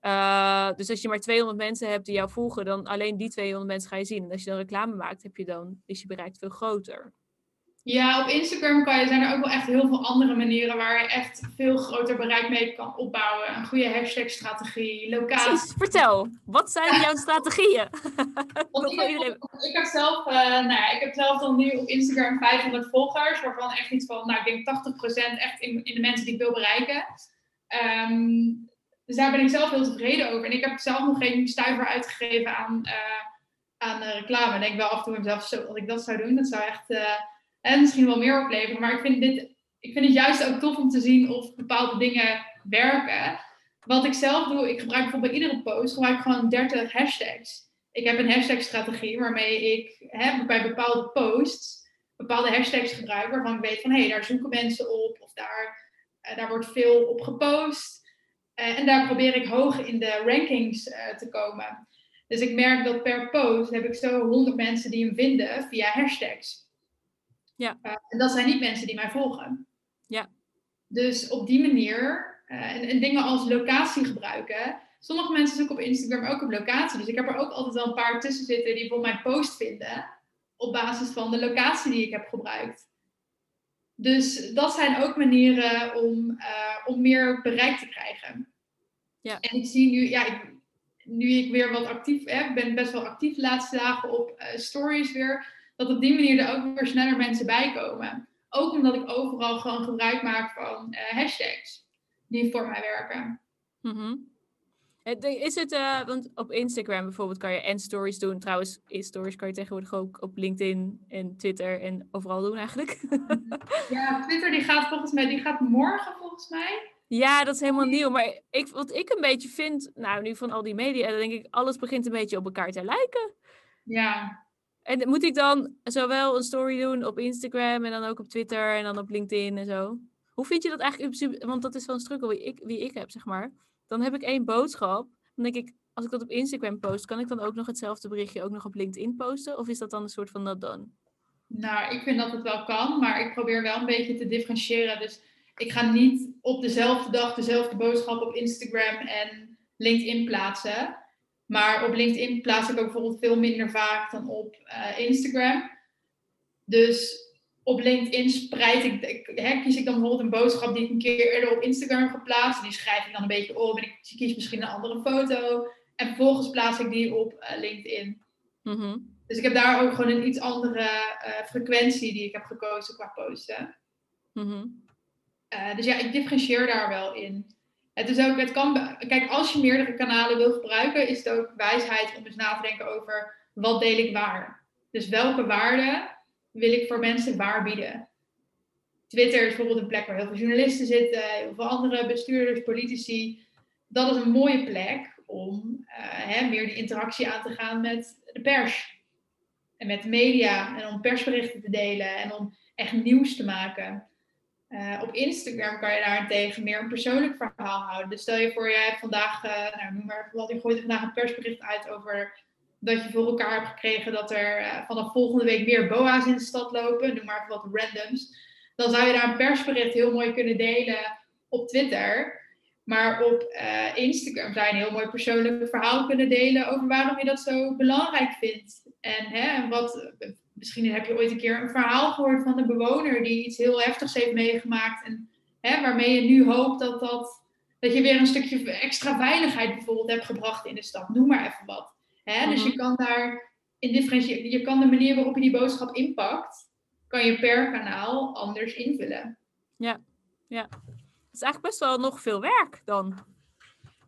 Eh, dus als je maar 200 mensen hebt die jou volgen, dan alleen die 200 mensen ga je zien. En als je dan reclame maakt, heb je dan, is je bereik veel groter. Ja, op Instagram kan je, zijn er ook wel echt heel veel andere manieren waar je echt veel groter bereik mee kan opbouwen. Een goede hashtag-strategie, locatie. Precies, vertel. Wat zijn jouw strategieën? Want ik, heb, iedereen- ik, heb zelf, eh, nou ja, ik heb zelf dan nu op Instagram 500 volgers, waarvan echt iets van, nou ik denk 80% echt in, in de mensen die ik wil bereiken. Ehm, dus daar ben ik zelf heel tevreden over. En ik heb zelf nog geen stuiver uitgegeven aan, eh, aan eh, reclame. Ik denk wel af en toe mezelf, zo, ik dat zou doen, dat zou echt eh, en misschien wel meer opleveren. Maar ik vind, dit, ik vind het juist ook tof om te zien of bepaalde dingen werken. Wat ik zelf doe, ik gebruik bijvoorbeeld bij iedere post gebruik ik gewoon 30 hashtags. Ik heb een hashtag-strategie waarmee ik hè, bij bepaalde posts bepaalde hashtags gebruik waarvan ik weet van hé, hey, daar zoeken mensen op of daar, eh, daar wordt veel op gepost. Eh, en daar probeer ik hoog in de rankings eh, te komen. Dus ik merk dat per post heb ik zo 100 mensen die hem vinden via hashtags. Ja. Eh, en dat zijn niet mensen die mij volgen. Ja. Dus op die manier, en, en dingen als locatie gebruiken. Sommige mensen zoeken op Instagram ook op locatie. Dus ik heb er ook altijd wel een paar tussen zitten die bijvoorbeeld mijn post vinden. Op basis van de locatie die ik heb gebruikt. Dus dat zijn ook manieren om, om meer bereik te krijgen. Ja. En ik zie nu, ja, ik, nu ik weer wat actief ik ben best wel actief de laatste dagen op eh, stories weer, dat op die manier er ook weer sneller mensen bij komen. Ook omdat ik overal gewoon gebruik maak van eh, hashtags die voor mij werken. Het- Is het, want op Instagram bijvoorbeeld kan je en stories doen. Trouwens, in stories kan je tegenwoordig ook op LinkedIn en Twitter en overal doen eigenlijk. Ja, Twitter die gaat volgens mij, die gaat morgen volgens mij. Ja, dat is helemaal nieuw. Maar ik, wat ik een beetje vind, nou nu van al die media, dan denk ik, alles begint een beetje op elkaar te lijken. Ja, En moet ik dan zowel een story doen op Instagram en dan ook op Twitter en dan op LinkedIn en zo? Hoe vind je dat eigenlijk? Want dat is wel een struggle wie ik, wie ik heb, zeg maar. Dan heb ik één boodschap. Dan denk ik, als ik dat op Instagram post, kan ik dan ook nog hetzelfde berichtje ook nog op LinkedIn posten? Of is dat dan een soort van not done? Nou, ik vind dat het wel kan, maar ik probeer wel een beetje te differentiëren. Dus ik ga niet op dezelfde dag dezelfde boodschap op Instagram en LinkedIn plaatsen. Maar op LinkedIn plaats ik ook bijvoorbeeld veel minder vaak dan op eh, Instagram. Dus op LinkedIn spreid ik, ik hè, kies ik dan bijvoorbeeld een boodschap die ik een keer eerder op Instagram heb geplaatst. Die schrijf ik dan een beetje op en ik kies misschien een andere foto. En vervolgens plaats ik die op eh, LinkedIn. Mhm. Dus ik heb daar ook gewoon een iets andere eh, frequentie die ik heb gekozen qua posten. Mhm. Eh, dus ja, ik differentieer daar wel in. Het is ook, het kan, kijk, als je meerdere kanalen wil gebruiken, is het ook wijsheid om eens na te denken over wat deel ik waar. Dus welke waarden wil ik voor mensen waar bieden? Twitter is bijvoorbeeld een plek waar heel veel journalisten zitten, heel veel andere bestuurders, politici. Dat is een mooie plek om eh, hè, meer die interactie aan te gaan met de pers. En met de media. En om persberichten te delen. En om echt nieuws te maken. Eh, op Instagram kan je daarentegen meer een persoonlijk verhaal houden. Dus stel je voor, jij hebt vandaag, eh, nou noem maar wat, je gooit vandaag een persbericht uit over dat je voor elkaar hebt gekregen dat er eh, vanaf volgende week meer boa's in de stad lopen. Noem maar wat randoms. Dan zou je daar een persbericht heel mooi kunnen delen op Twitter. Maar op Instagram zou je een heel mooi persoonlijk verhaal kunnen delen over waarom je dat zo belangrijk vindt. En, hè, en wat, misschien heb je ooit een keer een verhaal gehoord van een bewoner die iets heel heftigs heeft meegemaakt. En hè, waarmee je nu hoopt dat, dat, dat je weer een stukje extra veiligheid bijvoorbeeld hebt gebracht in de stad. Noem maar even wat. Hè? Dus Mhm. je kan daar in differentiëren. Je kan de manier waarop je die boodschap inpakt, kan je per kanaal anders invullen. Het is eigenlijk best wel nog veel werk dan.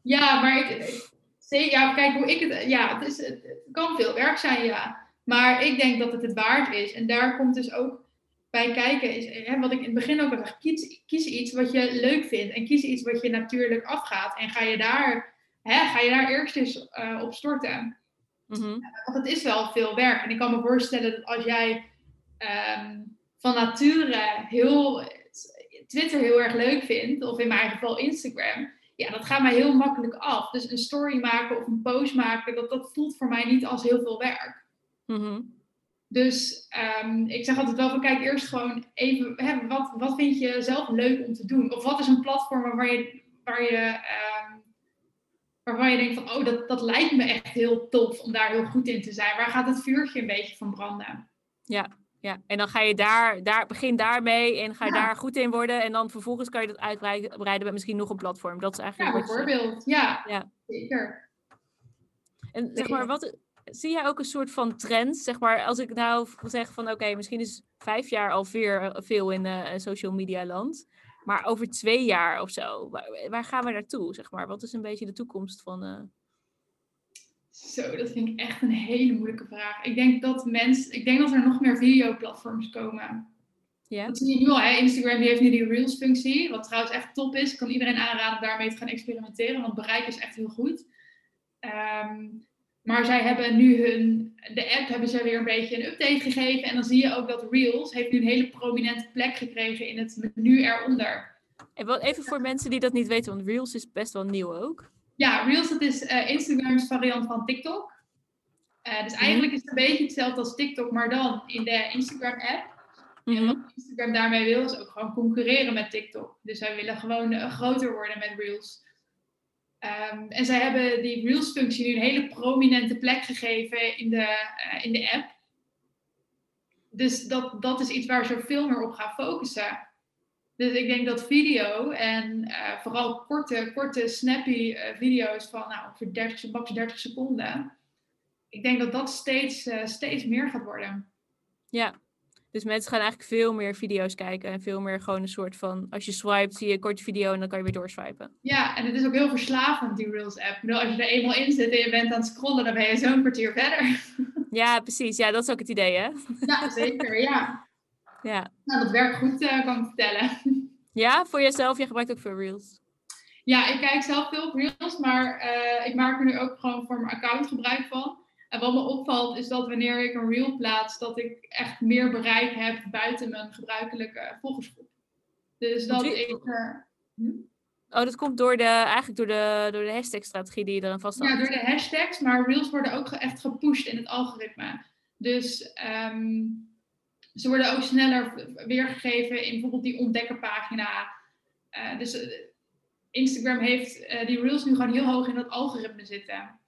Ja, maar ik, ja, kijk hoe ik het. Ja, het, is, het kan veel werk zijn, ja. Maar ik denk dat het het waard is. En daar komt dus ook bij kijken, is, hè, wat ik in het begin ook al zeg, kies, kies iets wat je leuk vindt. En kies iets wat je natuurlijk afgaat. En ga je daar, hè, ga je daar eerst eens eh, op storten. Mhm. Want het is wel veel werk. En ik kan me voorstellen dat als jij ehm, van nature heel Twitter heel erg leuk vindt, of in mijn geval Instagram, ja, dat gaat mij heel makkelijk af. Dus een story maken of een post maken, dat, dat voelt voor mij niet als heel veel werk. Mhm. Dus ehm, ik zeg altijd wel van kijk eerst gewoon even, hè, wat, wat vind je zelf leuk om te doen? Of wat is een platform waar je, waar je, ehm, waarvan je denkt van oh, dat, dat lijkt me echt heel tof om daar heel goed in te zijn. Waar gaat het vuurtje een beetje van branden? Ja, ja. En dan ga je daar, daar begin daarmee en ga je Ja. daar goed in worden. En dan vervolgens kan je dat uitbreiden met misschien nog een platform. Dat is Ja, eigenlijk zegt. bijvoorbeeld. Ja, Ja. zeker. En zeg maar, wat, zie jij ook een soort van trend? Zeg maar, als ik nou zeg van oké, misschien is vijf jaar al veer, veel in eh, social media land. Maar over twee jaar of zo, waar, waar gaan we naartoe? Zeg maar? Wat is een beetje de toekomst van... eh, Zo, dat vind ik echt een hele moeilijke vraag. Ik denk dat mensen, ik denk dat er nog meer videoplatforms komen. Ja? Dat zie je nu al, hè? Instagram die heeft nu die Reels-functie, wat trouwens echt top is. Ik kan iedereen aanraden daarmee te gaan experimenteren, want bereik is echt heel goed. Ehm, maar zij hebben nu hun, de app hebben ze weer een beetje een update gegeven. En dan zie je ook dat Reels heeft nu een hele prominente plek gekregen in het menu eronder. Even voor mensen die dat niet weten, want Reels is best wel nieuw ook. Ja, Reels dat is eh, Instagrams variant van TikTok. Eh, dus eigenlijk is het een beetje hetzelfde als TikTok, maar dan in de Instagram-app. En Mhm. wat Instagram daarmee wil, is ook gewoon concurreren met TikTok. Dus zij willen gewoon eh, groter worden met Reels. Ehm, en zij hebben die Reels-functie nu een hele prominente plek gegeven in de, eh, in de app. Dus dat, dat is iets waar ze veel meer op gaan focussen. Dus ik denk dat video en eh, vooral korte, korte snappy eh, video's van nou, ongeveer 30, max 30 seconden. Ik denk dat dat steeds, steeds meer gaat worden. Ja, dus mensen gaan eigenlijk veel meer video's kijken en veel meer gewoon een soort van, als je swipet zie je een korte video en dan kan je weer doorswipen. Ja, en het is ook heel verslavend, die Reels-app. Ik bedoel, Als je er eenmaal in zit en je bent aan het scrollen, dan ben je zo'n kwartier verder. Ja, precies. Ja, dat is ook het idee, hè? Ja, zeker, ja. Ja. Nou, dat werkt goed, eh, kan ik vertellen. Ja, voor jezelf, jij gebruikt ook veel Reels. Ja, ik kijk zelf veel op Reels, maar eh, ik maak er nu ook gewoon voor mijn account gebruik van. En wat me opvalt is dat wanneer ik een Reel plaats, dat ik echt meer bereik heb buiten mijn gebruikelijke volgersgroep. Dus dat wie- ik... er- Oh, dat komt door de, eigenlijk door de, door de hashtag-strategie die je eraan vast Ja, door de hashtags, maar reels worden ook echt gepusht in het algoritme. Dus ehm, ze worden ook sneller weergegeven in bijvoorbeeld die ontdekkerpagina. Eh, dus eh, Instagram heeft eh, die reels nu gewoon heel hoog in dat algoritme zitten.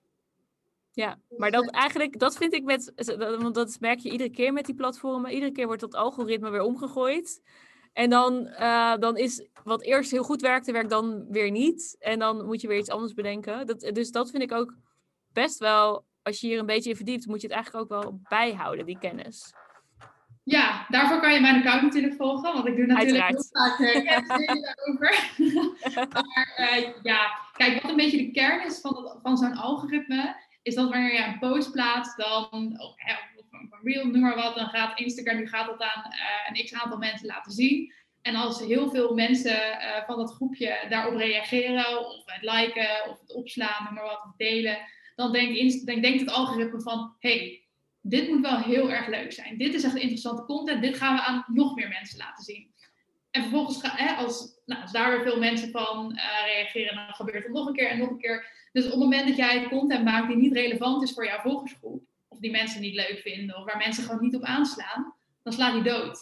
Ja, maar dat eigenlijk, dat vind ik met, want dat merk je iedere keer met die platformen. Iedere keer wordt dat algoritme weer omgegooid. En dan, eh, dan is wat eerst heel goed werkte, werkt dan weer niet. En dan moet je weer iets anders bedenken. Dat, dus dat vind ik ook best wel, als je hier een beetje in verdiept, moet je het eigenlijk ook wel bijhouden, die kennis. Ja, daarvoor kan je mijn account natuurlijk volgen, want ik doe natuurlijk Uiteraard. heel vaak uh, kennisdelen daarover. maar eh, ja, kijk, wat een beetje de kern is van, van zo'n algoritme, is dat wanneer je een post plaatst, dan, of, hè, of of een reel, noem maar wat, dan gaat Instagram, nu gaat dat aan eh, een x aantal mensen laten zien. En als heel veel mensen eh, van dat groepje daarop reageren, of het liken, of het opslaan, noem maar wat, of delen, dan denkt, dan denkt het algoritme van, hey, dit moet wel heel erg leuk zijn. Dit is echt interessante content. Dit gaan we aan nog meer mensen laten zien. En vervolgens, ga, hè, als, nou, als daar weer veel mensen van eh, reageren, dan gebeurt het nog een keer en nog een keer. Dus op het moment dat jij content maakt die niet relevant is voor jouw volgersgroep, of die mensen niet leuk vinden, of waar mensen gewoon niet op aanslaan, dan slaat die dood.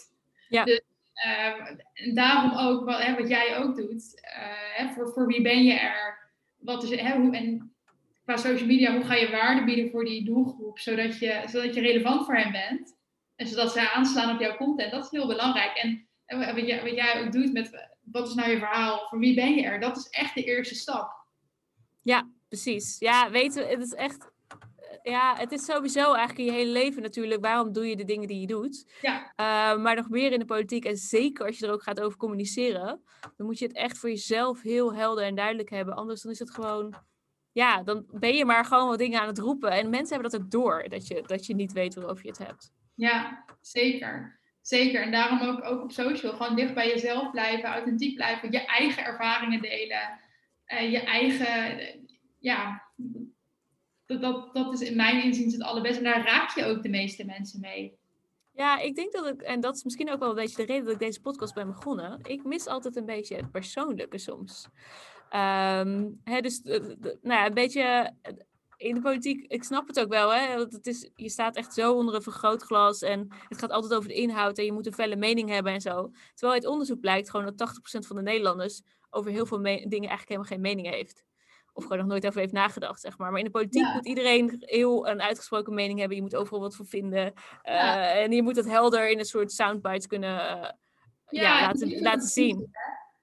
Ja. Dus eh, en daarom ook, wat, hè, wat jij ook doet, eh, hè, voor, voor wie ben je er? Wat is, hè, hoe, en qua social media, hoe ga je waarde bieden voor die doelgroep, zodat je, zodat je relevant voor hen bent. En zodat zij aanslaan op jouw content. Dat is heel belangrijk. En, en wat, jij, wat jij ook doet met wat is nou je verhaal, voor wie ben je er, dat is echt de eerste stap. Ja, precies. Ja, weten, het is echt. Ja, het is sowieso eigenlijk in je hele leven natuurlijk. Waarom doe je de dingen die je doet? Ja. Uh, maar nog meer in de politiek. En zeker als je er ook gaat over communiceren. Dan moet je het echt voor jezelf heel helder en duidelijk hebben. Anders dan is het gewoon. Ja, dan ben je maar gewoon wat dingen aan het roepen. En mensen hebben dat ook door. Dat je, dat je niet weet waarover je het hebt. Ja, zeker. Zeker. En daarom ook, ook op social. Gewoon dicht bij jezelf blijven. Authentiek blijven. Je eigen ervaringen delen. Uh, je eigen. Ja, dat, dat, dat is in mijn inziens het allerbeste. En daar raak je ook de meeste mensen mee. Ja, ik denk dat ik, en dat is misschien ook wel een beetje de reden dat ik deze podcast ben begonnen. Ik mis altijd een beetje het persoonlijke soms. Ehm, hè, dus eh, nou ja, een beetje eh, in de politiek, ik snap het ook wel. Hè? want Het is, je staat echt zo onder een vergrootglas en het gaat altijd over de inhoud en je moet een felle mening hebben en zo. Terwijl uit onderzoek blijkt gewoon dat 80% van de Nederlanders over heel veel dingen eigenlijk helemaal geen mening heeft. Of gewoon nog nooit over heeft nagedacht, zeg maar. Maar in de politiek Ja. moet iedereen heel een uitgesproken mening hebben. Je moet overal wat voor vinden. eh, Ja. En je moet dat helder in een soort soundbites kunnen eh, ja, laten, laten zien.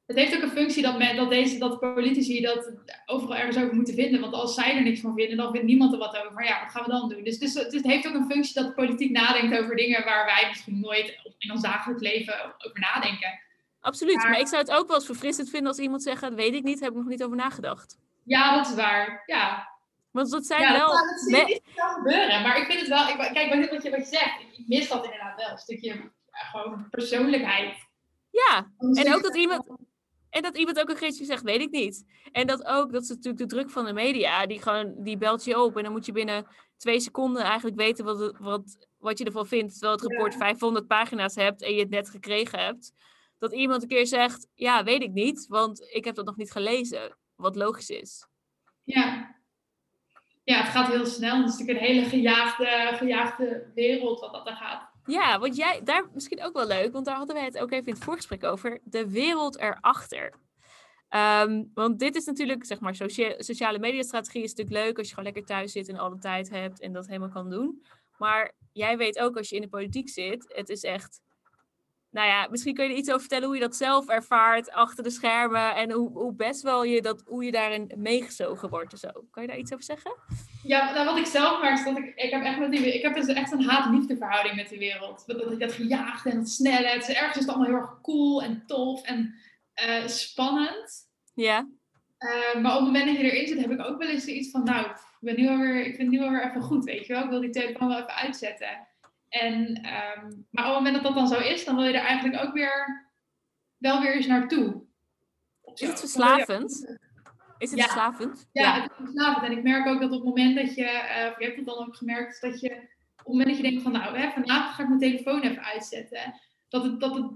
Het heeft ook een functie dat, men, dat, deze, dat politici dat overal ergens over moeten vinden. Want als zij er niks van vinden, dan vindt niemand er wat over. Maar ja, wat gaan we dan doen? Dus, dus het, het heeft ook een functie dat de politiek nadenkt over dingen waar wij misschien nooit in ons dagelijks leven over nadenken. Absoluut, Maar- maar ik zou het ook wel eens verfrissend vinden als iemand zegt, "Dat weet ik niet, heb ik nog niet over nagedacht. Ja, dat is waar. Ja, Want dat zijn ja wel... dat, dat zie ik niet snel gebeuren. Maar ik vind het wel, ik, kijk, wat je, wat je wat je zegt, ik mis dat inderdaad wel. Een stukje ja, gewoon persoonlijkheid. Ja, en ook dat iemand, en dat iemand ook een keertje zegt, weet ik niet. En dat ook, dat is natuurlijk de druk van de media, die gewoon, die belt je op en dan moet je binnen twee seconden eigenlijk weten wat, wat, wat je ervan vindt. Terwijl het rapport 500 pagina's hebt en je het net gekregen hebt. Dat iemand een keer zegt, ja, weet ik niet, want ik heb dat nog niet gelezen. Wat logisch is. Ja. ja, het gaat heel snel. Het is natuurlijk een hele gejaagde, gejaagde wereld wat dat er gaat. Ja, want jij, daar misschien ook wel leuk, want daar hadden wij het ook even in het voorgesprek over. De wereld erachter. Ehm, want dit is natuurlijk, zeg maar, socia- sociale mediastrategie is natuurlijk leuk als je gewoon lekker thuis zit en alle tijd hebt en dat helemaal kan doen. Maar jij weet ook als je in de politiek zit, het is echt. Nou ja, misschien kun je er iets over vertellen hoe je dat zelf ervaart achter de schermen en hoe, hoe best wel je dat, hoe je daarin meegezogen wordt en zo. Kan je daar iets over zeggen? Ja, nou, wat ik zelf merk is dat ik, ik heb echt met die, ik heb dus echt een haat-liefde verhouding met die wereld. Dat, dat, dat gejaagde en dat snelle. Het is ergens is het allemaal heel erg cool en tof en eh, spannend. Ja, Eh, maar op het moment dat je erin zit, heb ik ook wel eens iets van, nou, ik, ben nu alweer, ik vind het nu alweer even goed, weet je wel. Ik wil die telefoon wel even uitzetten. En, ehm, maar op het moment dat dat dan zo is, dan wil je er eigenlijk ook weer, wel weer eens naartoe. Is het verslavend? Is het Ja. verslavend? Ja, het is verslavend. En ik merk ook dat op het moment dat je, eh, of je hebt het dan ook gemerkt, dat je op het moment dat je denkt van nou, hè, vanavond ga ik mijn telefoon even uitzetten. Dat het, dat het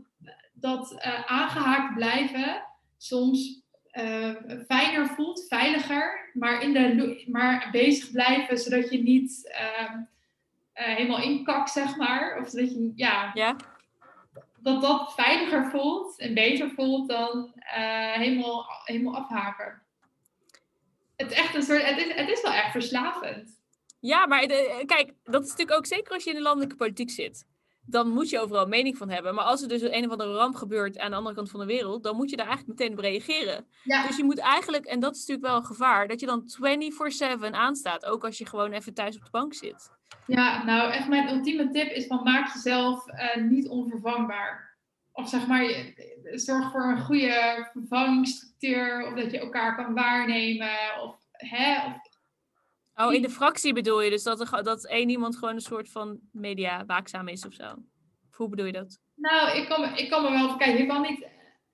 dat eh, aangehaakt blijven soms eh, fijner voelt, veiliger, maar, in de, maar bezig blijven zodat je niet eh, helemaal inkakt, zeg maar. Of zodat je, ja, Ja? dat dat veiliger voelt en beter voelt dan eh, helemaal, helemaal afhaken. Het is echt een soort, het is, het is wel echt verslavend. Ja, maar de- kijk, dat is natuurlijk ook zeker als je in de landelijke politiek zit. Dan moet je overal mening van hebben. Maar als er dus een of andere ramp gebeurt aan de andere kant van de wereld, dan moet je daar eigenlijk meteen op reageren. Ja, Dus je moet eigenlijk, en dat is natuurlijk wel een gevaar, dat je dan 24-7 aanstaat. Ook als je gewoon even thuis op de bank zit. ja, nou echt mijn ultieme tip is van maak jezelf eh, niet onvervangbaar. Of zeg maar, zorg voor een goede vervangingsstructuur. Of dat je elkaar kan waarnemen. Of, hè, of Oh, in de fractie bedoel je dus dat, er, dat één iemand gewoon een soort van media waakzaam is of zo? Of hoe bedoel je dat? Nou, ik kan, me- ik kan me wel. Kijk, je kan niet,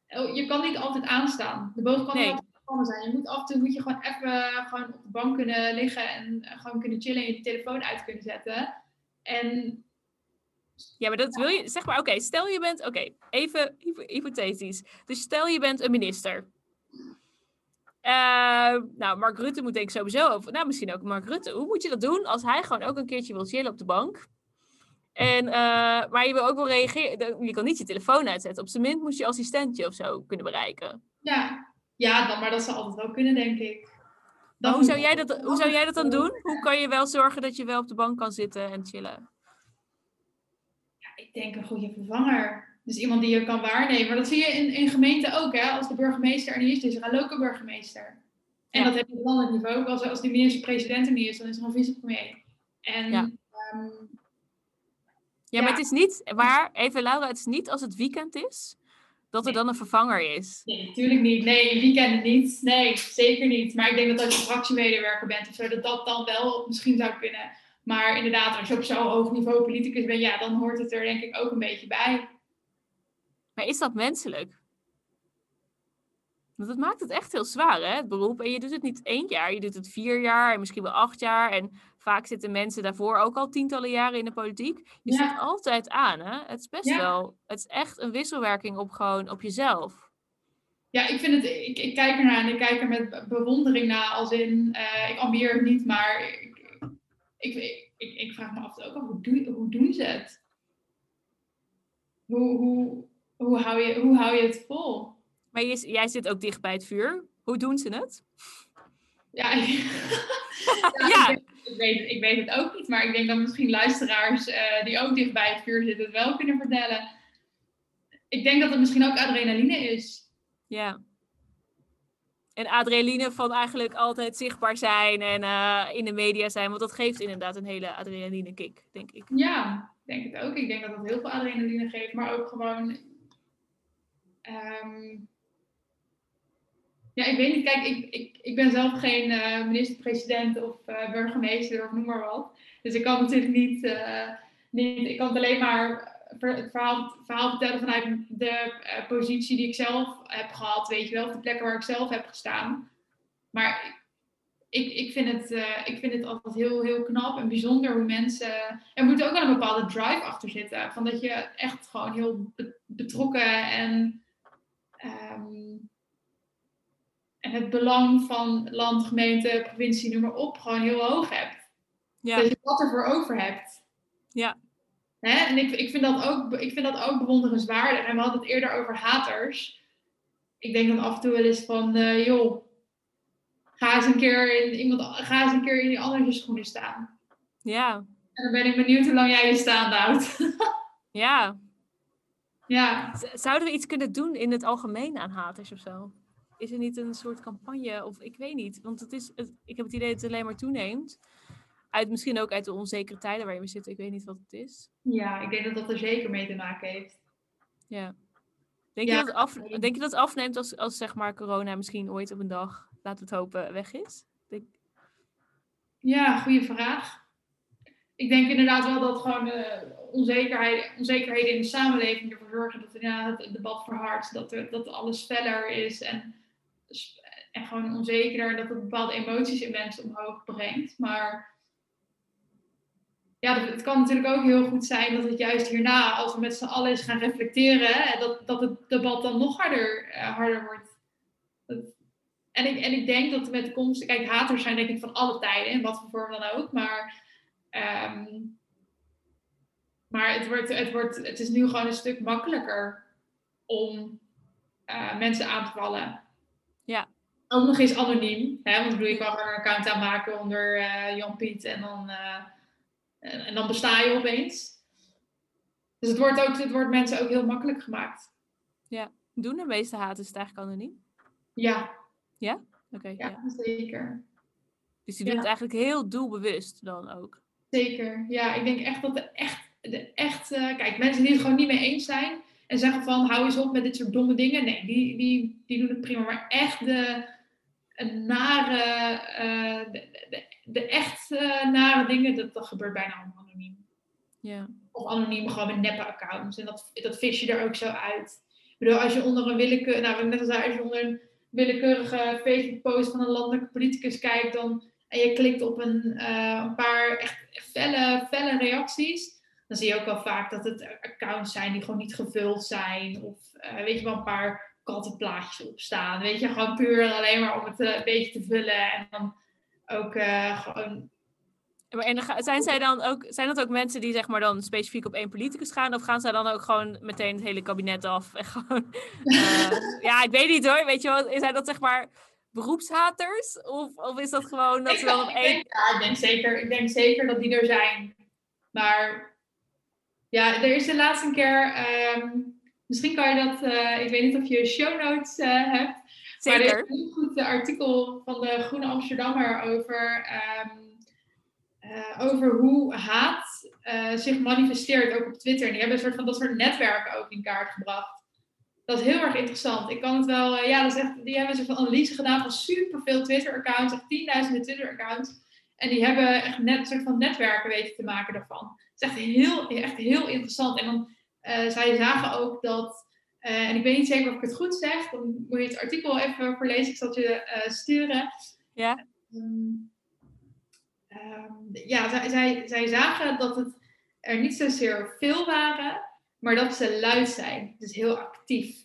oh, je kan niet altijd aanstaan. De boog kan Nee. niet altijd zijn. Je moet af en toe moet je gewoon even gewoon op de bank kunnen liggen en eh, gewoon kunnen chillen en je telefoon uit kunnen zetten. En Ja, maar dat wil je. Zeg maar, oké, stel je bent. Oké, even hypo- hypothetisch. Dus stel je bent een minister. Eh, nou, Mark Rutte moet denk ik sowieso over. Nou, misschien ook Mark Rutte. Hoe moet je dat doen als hij gewoon ook een keertje wil chillen op de bank? En, eh, maar je wil ook wel reageren. Je kan niet je telefoon uitzetten. Op zijn minst moet je assistentje of zo kunnen bereiken. ja, ja dan, maar dat zou altijd wel kunnen, denk ik. Maar Dan hoe, zou jij dat, hoe zou jij dat dan doen? Hoe kan je wel zorgen dat je wel op de bank kan zitten en chillen? Ik denk een goede vervanger. Dus iemand die je kan waarnemen. Maar dat zie je in, in gemeenten ook, hè? Als de burgemeester er niet is, dus er een lokale burgemeester. En Ja. dat heb je op landelijk niveau. Als, als de minister-president er niet is, dan is er een vicepremier. En Ja. ehm, Ja, maar het is niet, maar even Laura, het is niet als het weekend is, dat er Nee. dan een vervanger is. nee, natuurlijk niet. Nee, in weekenden niet. Nee, zeker niet. Maar ik denk dat als je fractiemedewerker bent of zo, dat dat dan wel misschien zou kunnen. Maar inderdaad, als je op zo'n hoog niveau politicus bent, ja, dan hoort het er denk ik ook een beetje bij. Maar is dat menselijk? Want dat maakt het echt heel zwaar, hè, het beroep. En je doet het niet één jaar, je doet het vier jaar en misschien wel acht jaar. En vaak zitten mensen daarvoor ook al tientallen jaren in de politiek. Je Ja. zit altijd aan, hè. Het is best Ja. wel, het is echt een wisselwerking op gewoon op jezelf. ja, ik vind het, ik, ik kijk ernaar en ik kijk er met be- bewondering naar, als in, eh, ik ambieer het niet, maar ik, ik, ik, vraag me af ook af, hoe, doe, hoe doen ze het? Hoe, hoe, hoe, hou je, hoe hou je het vol? Maar je, jij zit ook dicht bij het vuur. Hoe doen ze het? Ja, ik, ja, Ja. Ik, weet, ik, weet, ik weet het ook niet, maar ik denk dat misschien luisteraars eh, die ook dicht bij het vuur zitten het wel kunnen vertellen. Ik denk dat het misschien ook adrenaline is. Ja. En adrenaline van eigenlijk altijd zichtbaar zijn en eh, in de media zijn. Want dat geeft inderdaad een hele adrenaline kick, denk ik. Ja, ik denk het ook. Ik denk dat het heel veel adrenaline geeft, maar ook gewoon. Ehm, ja, ik weet niet. Kijk, ik, ik, ik ben zelf geen eh, minister-president of eh, burgemeester of noem maar wat. Dus ik kan natuurlijk niet. eh, niet ik kan het alleen maar het verhaal, verhaal vertellen vanuit de positie die ik zelf heb gehad, weet je wel, of de plekken waar ik zelf heb gestaan. Maar ik, ik, vind het, ik vind het altijd heel, heel knap en bijzonder hoe mensen. Er moet ook wel een bepaalde drive achter zitten. Van dat je echt gewoon heel be- betrokken en. Ehm, en het belang van land, gemeente, provincie, noem maar op, gewoon heel hoog hebt. Ja. Dat je wat ervoor over hebt. Ja. Hè? En ik, ik, vind dat ook, ik vind dat ook bewonderenswaardig. En we hadden het eerder over haters. Ik denk dan af en toe wel eens van, eh, joh, ga eens een keer in iemand, ga eens een keer in die andere schoenen staan. Ja. En dan ben ik benieuwd hoe lang jij je staande houdt. Ja. Ja. Zouden we iets kunnen doen in het algemeen aan haters of zo? Is er niet een soort campagne? Of ik weet niet. Want het is, het, ik heb het idee dat het alleen maar toeneemt. Uit, misschien ook uit de onzekere tijden waarin we zitten. Ik weet niet wat het is. ja, ik denk dat dat er zeker mee te maken heeft. Ja. Denk, Ja. je, dat het af, denk je dat het afneemt als, als zeg maar corona misschien ooit op een dag, laten we het hopen, weg is? Denk, Ja, goede vraag. Ik denk inderdaad wel dat gewoon de onzekerheid, onzekerheden in de samenleving ervoor zorgen dat inderdaad het debat verhardt, dat, er, dat alles feller is en, en gewoon onzekerder, dat het bepaalde emoties in mensen omhoog brengt. Maar ja, het kan natuurlijk ook heel goed zijn dat het juist hierna, als we met z'n allen eens gaan reflecteren, dat, dat het debat dan nog harder, eh, harder wordt. En, ik, en ik denk dat met de komst, kijk, haters zijn denk ik van alle tijden, in wat voor vorm dan ook, maar, ehm, maar het, wordt, het, wordt, het is nu gewoon een stuk makkelijker om eh, mensen aan te vallen. Ja. Ook nog eens anoniem, hè, want ik bedoel, je kan gewoon een account aanmaken onder eh, Jan Piet en dan, eh, en, en dan besta je opeens. Dus het wordt, ook, het wordt mensen ook heel makkelijk gemaakt. doen de meeste haters het eigenlijk anoniem? Ja, Oké, ja, ja. zeker. Dus die doen Ja. het eigenlijk heel doelbewust dan ook. Zeker. Ja, ik denk echt dat de echt, de echt kijk, mensen die het gewoon niet mee eens zijn en zeggen van hou eens op met dit soort domme dingen. Nee, die, die, die doen het prima. Maar echt de, nare, eh, de, de, de echt eh, nare dingen, dat, dat gebeurt bijna allemaal anoniem. Ja. Of anoniem gewoon met neppe accounts. En dat, dat vis je er ook zo uit. Ik bedoel, als je onder een willekeur, nou, net als je onder een willekeurige Facebook-post van een landelijke politicus kijkt, dan, en je klikt op een, eh, een paar echt felle, felle reacties, dan zie je ook wel vaak dat het accounts zijn die gewoon niet gevuld zijn. Of eh, weet je wel, een paar kattenplaatjes opstaan. Weet je, gewoon puur alleen maar om het eh, een beetje te vullen. En dan ook eh, gewoon En zijn, zij dan ook, zijn dat ook mensen die zeg maar dan specifiek op één politicus gaan? Of gaan zij dan ook gewoon meteen het hele kabinet af? En gewoon, ja, ik weet niet hoor. Weet je wel, zijn dat zeg maar beroepshaters? Of, of is dat gewoon dat ze dan op één... ja, ik, denk zeker, ik denk zeker dat die er zijn. Maar ja, er is de laatste keer. ehm, misschien kan je dat. eh, ik weet niet of je show notes eh, hebt. Maar er is een heel goed eh, artikel van de Groene Amsterdammer over, ehm, eh, over hoe haat zich manifesteert, ook op Twitter. En die hebben een soort van dat soort netwerken ook in kaart gebracht. Dat is heel erg interessant. Ik kan het wel, ja, dat is echt, die hebben een soort van analyse gedaan van superveel Twitter-accounts, echt tienduizenden Twitter-accounts. En die hebben echt net een soort van netwerken weten te maken daarvan. Het is echt heel, echt heel interessant. En dan, eh, zij zagen ook dat eh, en ik weet niet zeker of ik het goed zeg. Dan moet je het artikel even voorlezen. Ik zal het je eh, sturen. Ja. Ehm, ehm, ja, zij, zij, zij zagen dat het er niet zozeer veel waren, maar dat ze luid zijn. Dus heel actief.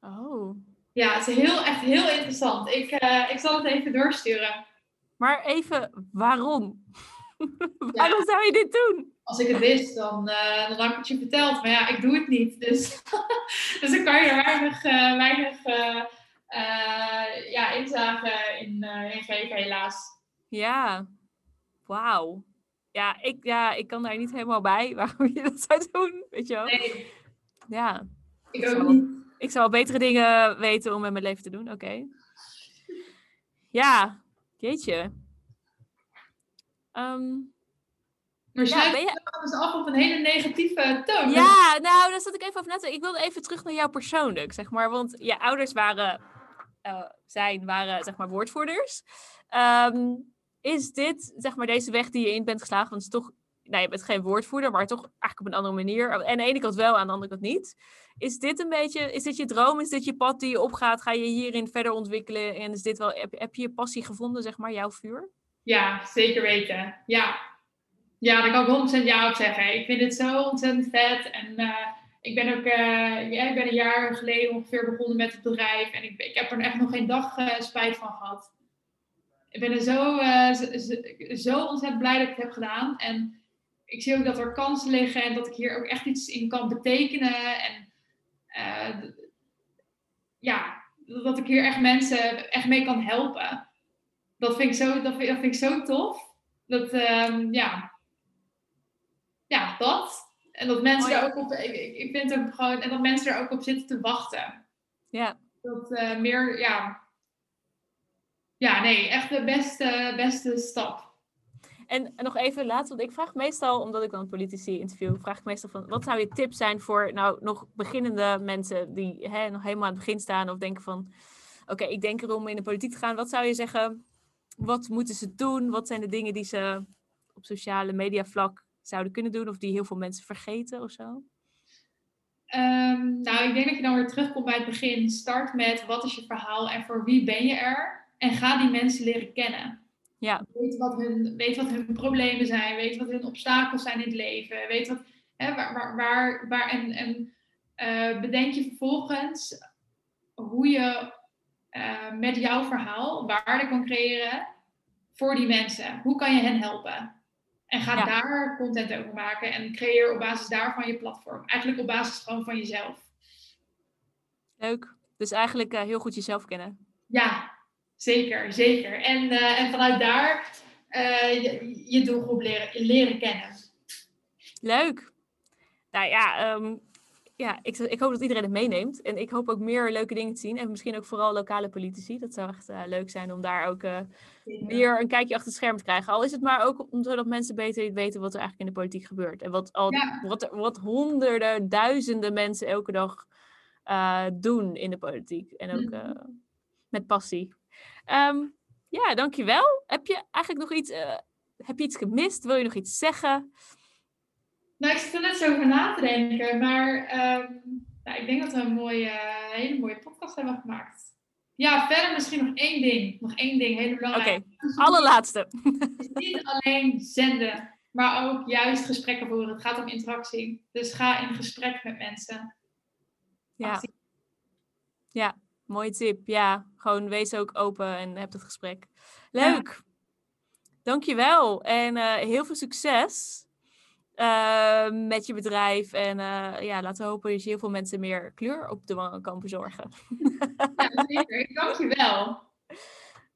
Oh. Ja, het is heel, echt heel interessant. Ik, ik zal het even doorsturen. Maar even, waarom? waarom zou je dit doen? Als ik het wist, dan, eh, dan had ik het je verteld. Maar ja, ik doe het niet. Dus, dus dan kan je er weinig, eh, weinig eh, ja, inzage in, in geven, helaas. Ja, wauw. Ja ik, ja, ik kan daar niet helemaal bij waarom je dat zou doen, weet je wel? Nee, Ja, ik Zo. ook niet. ik zou betere dingen weten om met mijn leven te doen, oké. Ja, jeetje. Ehm, Maar ja, sluit je, dus af op een hele negatieve toon. Ja, nou, daar zat ik even over na te. Ik wilde even terug naar jou persoonlijk, zeg maar. Want je ouders waren, eh, zijn, waren, zeg maar, woordvoerders. Ehm, is dit, zeg maar, deze weg die je in bent geslagen? Want het is toch, nou, je bent geen woordvoerder, maar toch eigenlijk op een andere manier. En aan de ene kant wel, aan de andere kant niet. Is dit een beetje, is dit je droom? Is dit je pad die je opgaat? Ga je hierin verder ontwikkelen? En is dit wel, heb, heb je je passie gevonden, zeg maar, jouw vuur? Ja, zeker weten. Ja. ja, daar kan ik 100% ja op zeggen. Ik vind het zo ontzettend vet. En eh, ik ben ook eh, ja, ik ben een jaar geleden ongeveer begonnen met het bedrijf. En ik, ik heb er echt nog geen dag eh, spijt van gehad. Ik ben er zo, zo- zo ontzettend blij dat ik het heb gedaan. En ik zie ook dat er kansen liggen en dat ik hier ook echt iets in kan betekenen. En eh, ja, dat ik hier echt mensen echt mee kan helpen dat vind ik zo, dat vind, dat vind ik zo tof. Dat, ehm, ja. Ja, dat. En dat mensen Mooi. er ook op, ik, ik vind ook gewoon, en dat mensen er ook op zitten te wachten. Ja, Dat eh, meer, ja. Ja, nee, echt de beste, beste stap. En nog even laatst, want ik vraag meestal, omdat ik dan politici interview, vraag ik meestal van, wat zou je tip zijn voor nou nog beginnende mensen die hè, nog helemaal aan het begin staan of denken van, oké, ik denk erom in de politiek te gaan. Wat zou je zeggen, wat moeten ze doen? Wat zijn de dingen die ze op sociale media vlak zouden kunnen doen of die heel veel mensen vergeten of zo? Ehm, nou, ik denk dat je dan weer terugkomt bij het begin. Start met wat is je verhaal en voor wie ben je er? En ga die mensen leren kennen. Ja. Weet wat hun, weet wat hun problemen zijn. Weet wat hun obstakels zijn in het leven. Weet wat, hè, waar, waar, waar, waar en, en eh, bedenk je vervolgens hoe je eh, met jouw verhaal waarde kan creëren voor die mensen. Hoe kan je hen helpen? En ga Ja. daar content over maken en creëer op basis daarvan je platform. Eigenlijk op basis gewoon van jezelf. Leuk. Dus eigenlijk eh, heel goed jezelf kennen. Ja, zeker, zeker. En, eh, en vanuit daar eh, je, je doelgroep leren, leren kennen. Leuk. Nou ja, ehm, ja ik, ik hoop dat iedereen het meeneemt. En ik hoop ook meer leuke dingen te zien. En misschien ook vooral lokale politici. Dat zou echt eh, leuk zijn om daar ook meer een kijkje achter het scherm te krijgen. Al is het maar ook om, zodat mensen beter weten wat er eigenlijk in de politiek gebeurt. En wat, al, Ja. wat, wat honderden, duizenden mensen elke dag doen in de politiek. En ook Mhm. eh, met passie. Ehm, ja, dankjewel. Heb je eigenlijk nog iets, eh, heb je iets gemist? Wil je nog iets zeggen? Nou, ik zit er net zo over na te denken, maar ehm, nou, ik denk dat we een mooie, hele mooie podcast hebben gemaakt. Ja, verder misschien nog één ding. Nog één ding, hele Oké, belangrijke. allerlaatste. is niet alleen zenden, maar ook juist gesprekken voeren. Het gaat om interactie. Dus ga in gesprek met mensen. Ja. Ja, mooie tip. Ja, gewoon wees ook open en heb het gesprek. Leuk. Dankjewel. En eh, heel veel succes eh, met je bedrijf. En eh, ja, laten we hopen dat je heel veel mensen meer kleur op de wangen kan bezorgen. Ja, zeker. Dank je wel.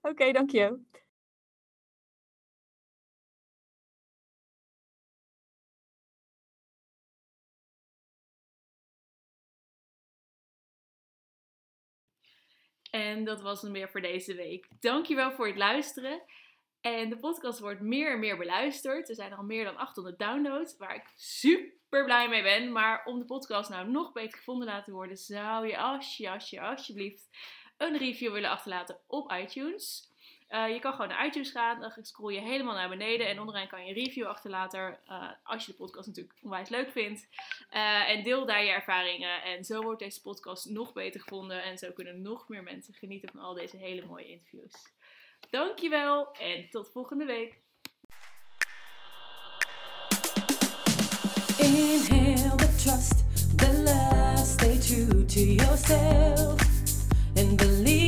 Oké, dank je. En dat was hem weer voor deze week. Dankjewel voor het luisteren. En de podcast wordt meer en meer beluisterd. Er zijn al meer dan 800 downloads, waar ik super blij mee ben. Maar om de podcast nou nog beter gevonden laten worden, zou je alsje, alsje, alsjeblieft een review willen achterlaten op iTunes. Eh, je kan gewoon naar iTunes gaan, dan scroll je helemaal naar beneden en onderaan kan je een review achterlaten. eh, als je de podcast natuurlijk onwijs leuk vindt. Eh, en deel daar je ervaringen. En zo wordt deze podcast nog beter gevonden. En zo kunnen nog meer mensen genieten van al deze hele mooie interviews. Dankjewel en tot volgende week. Inhale the trust, the to yourself. and believe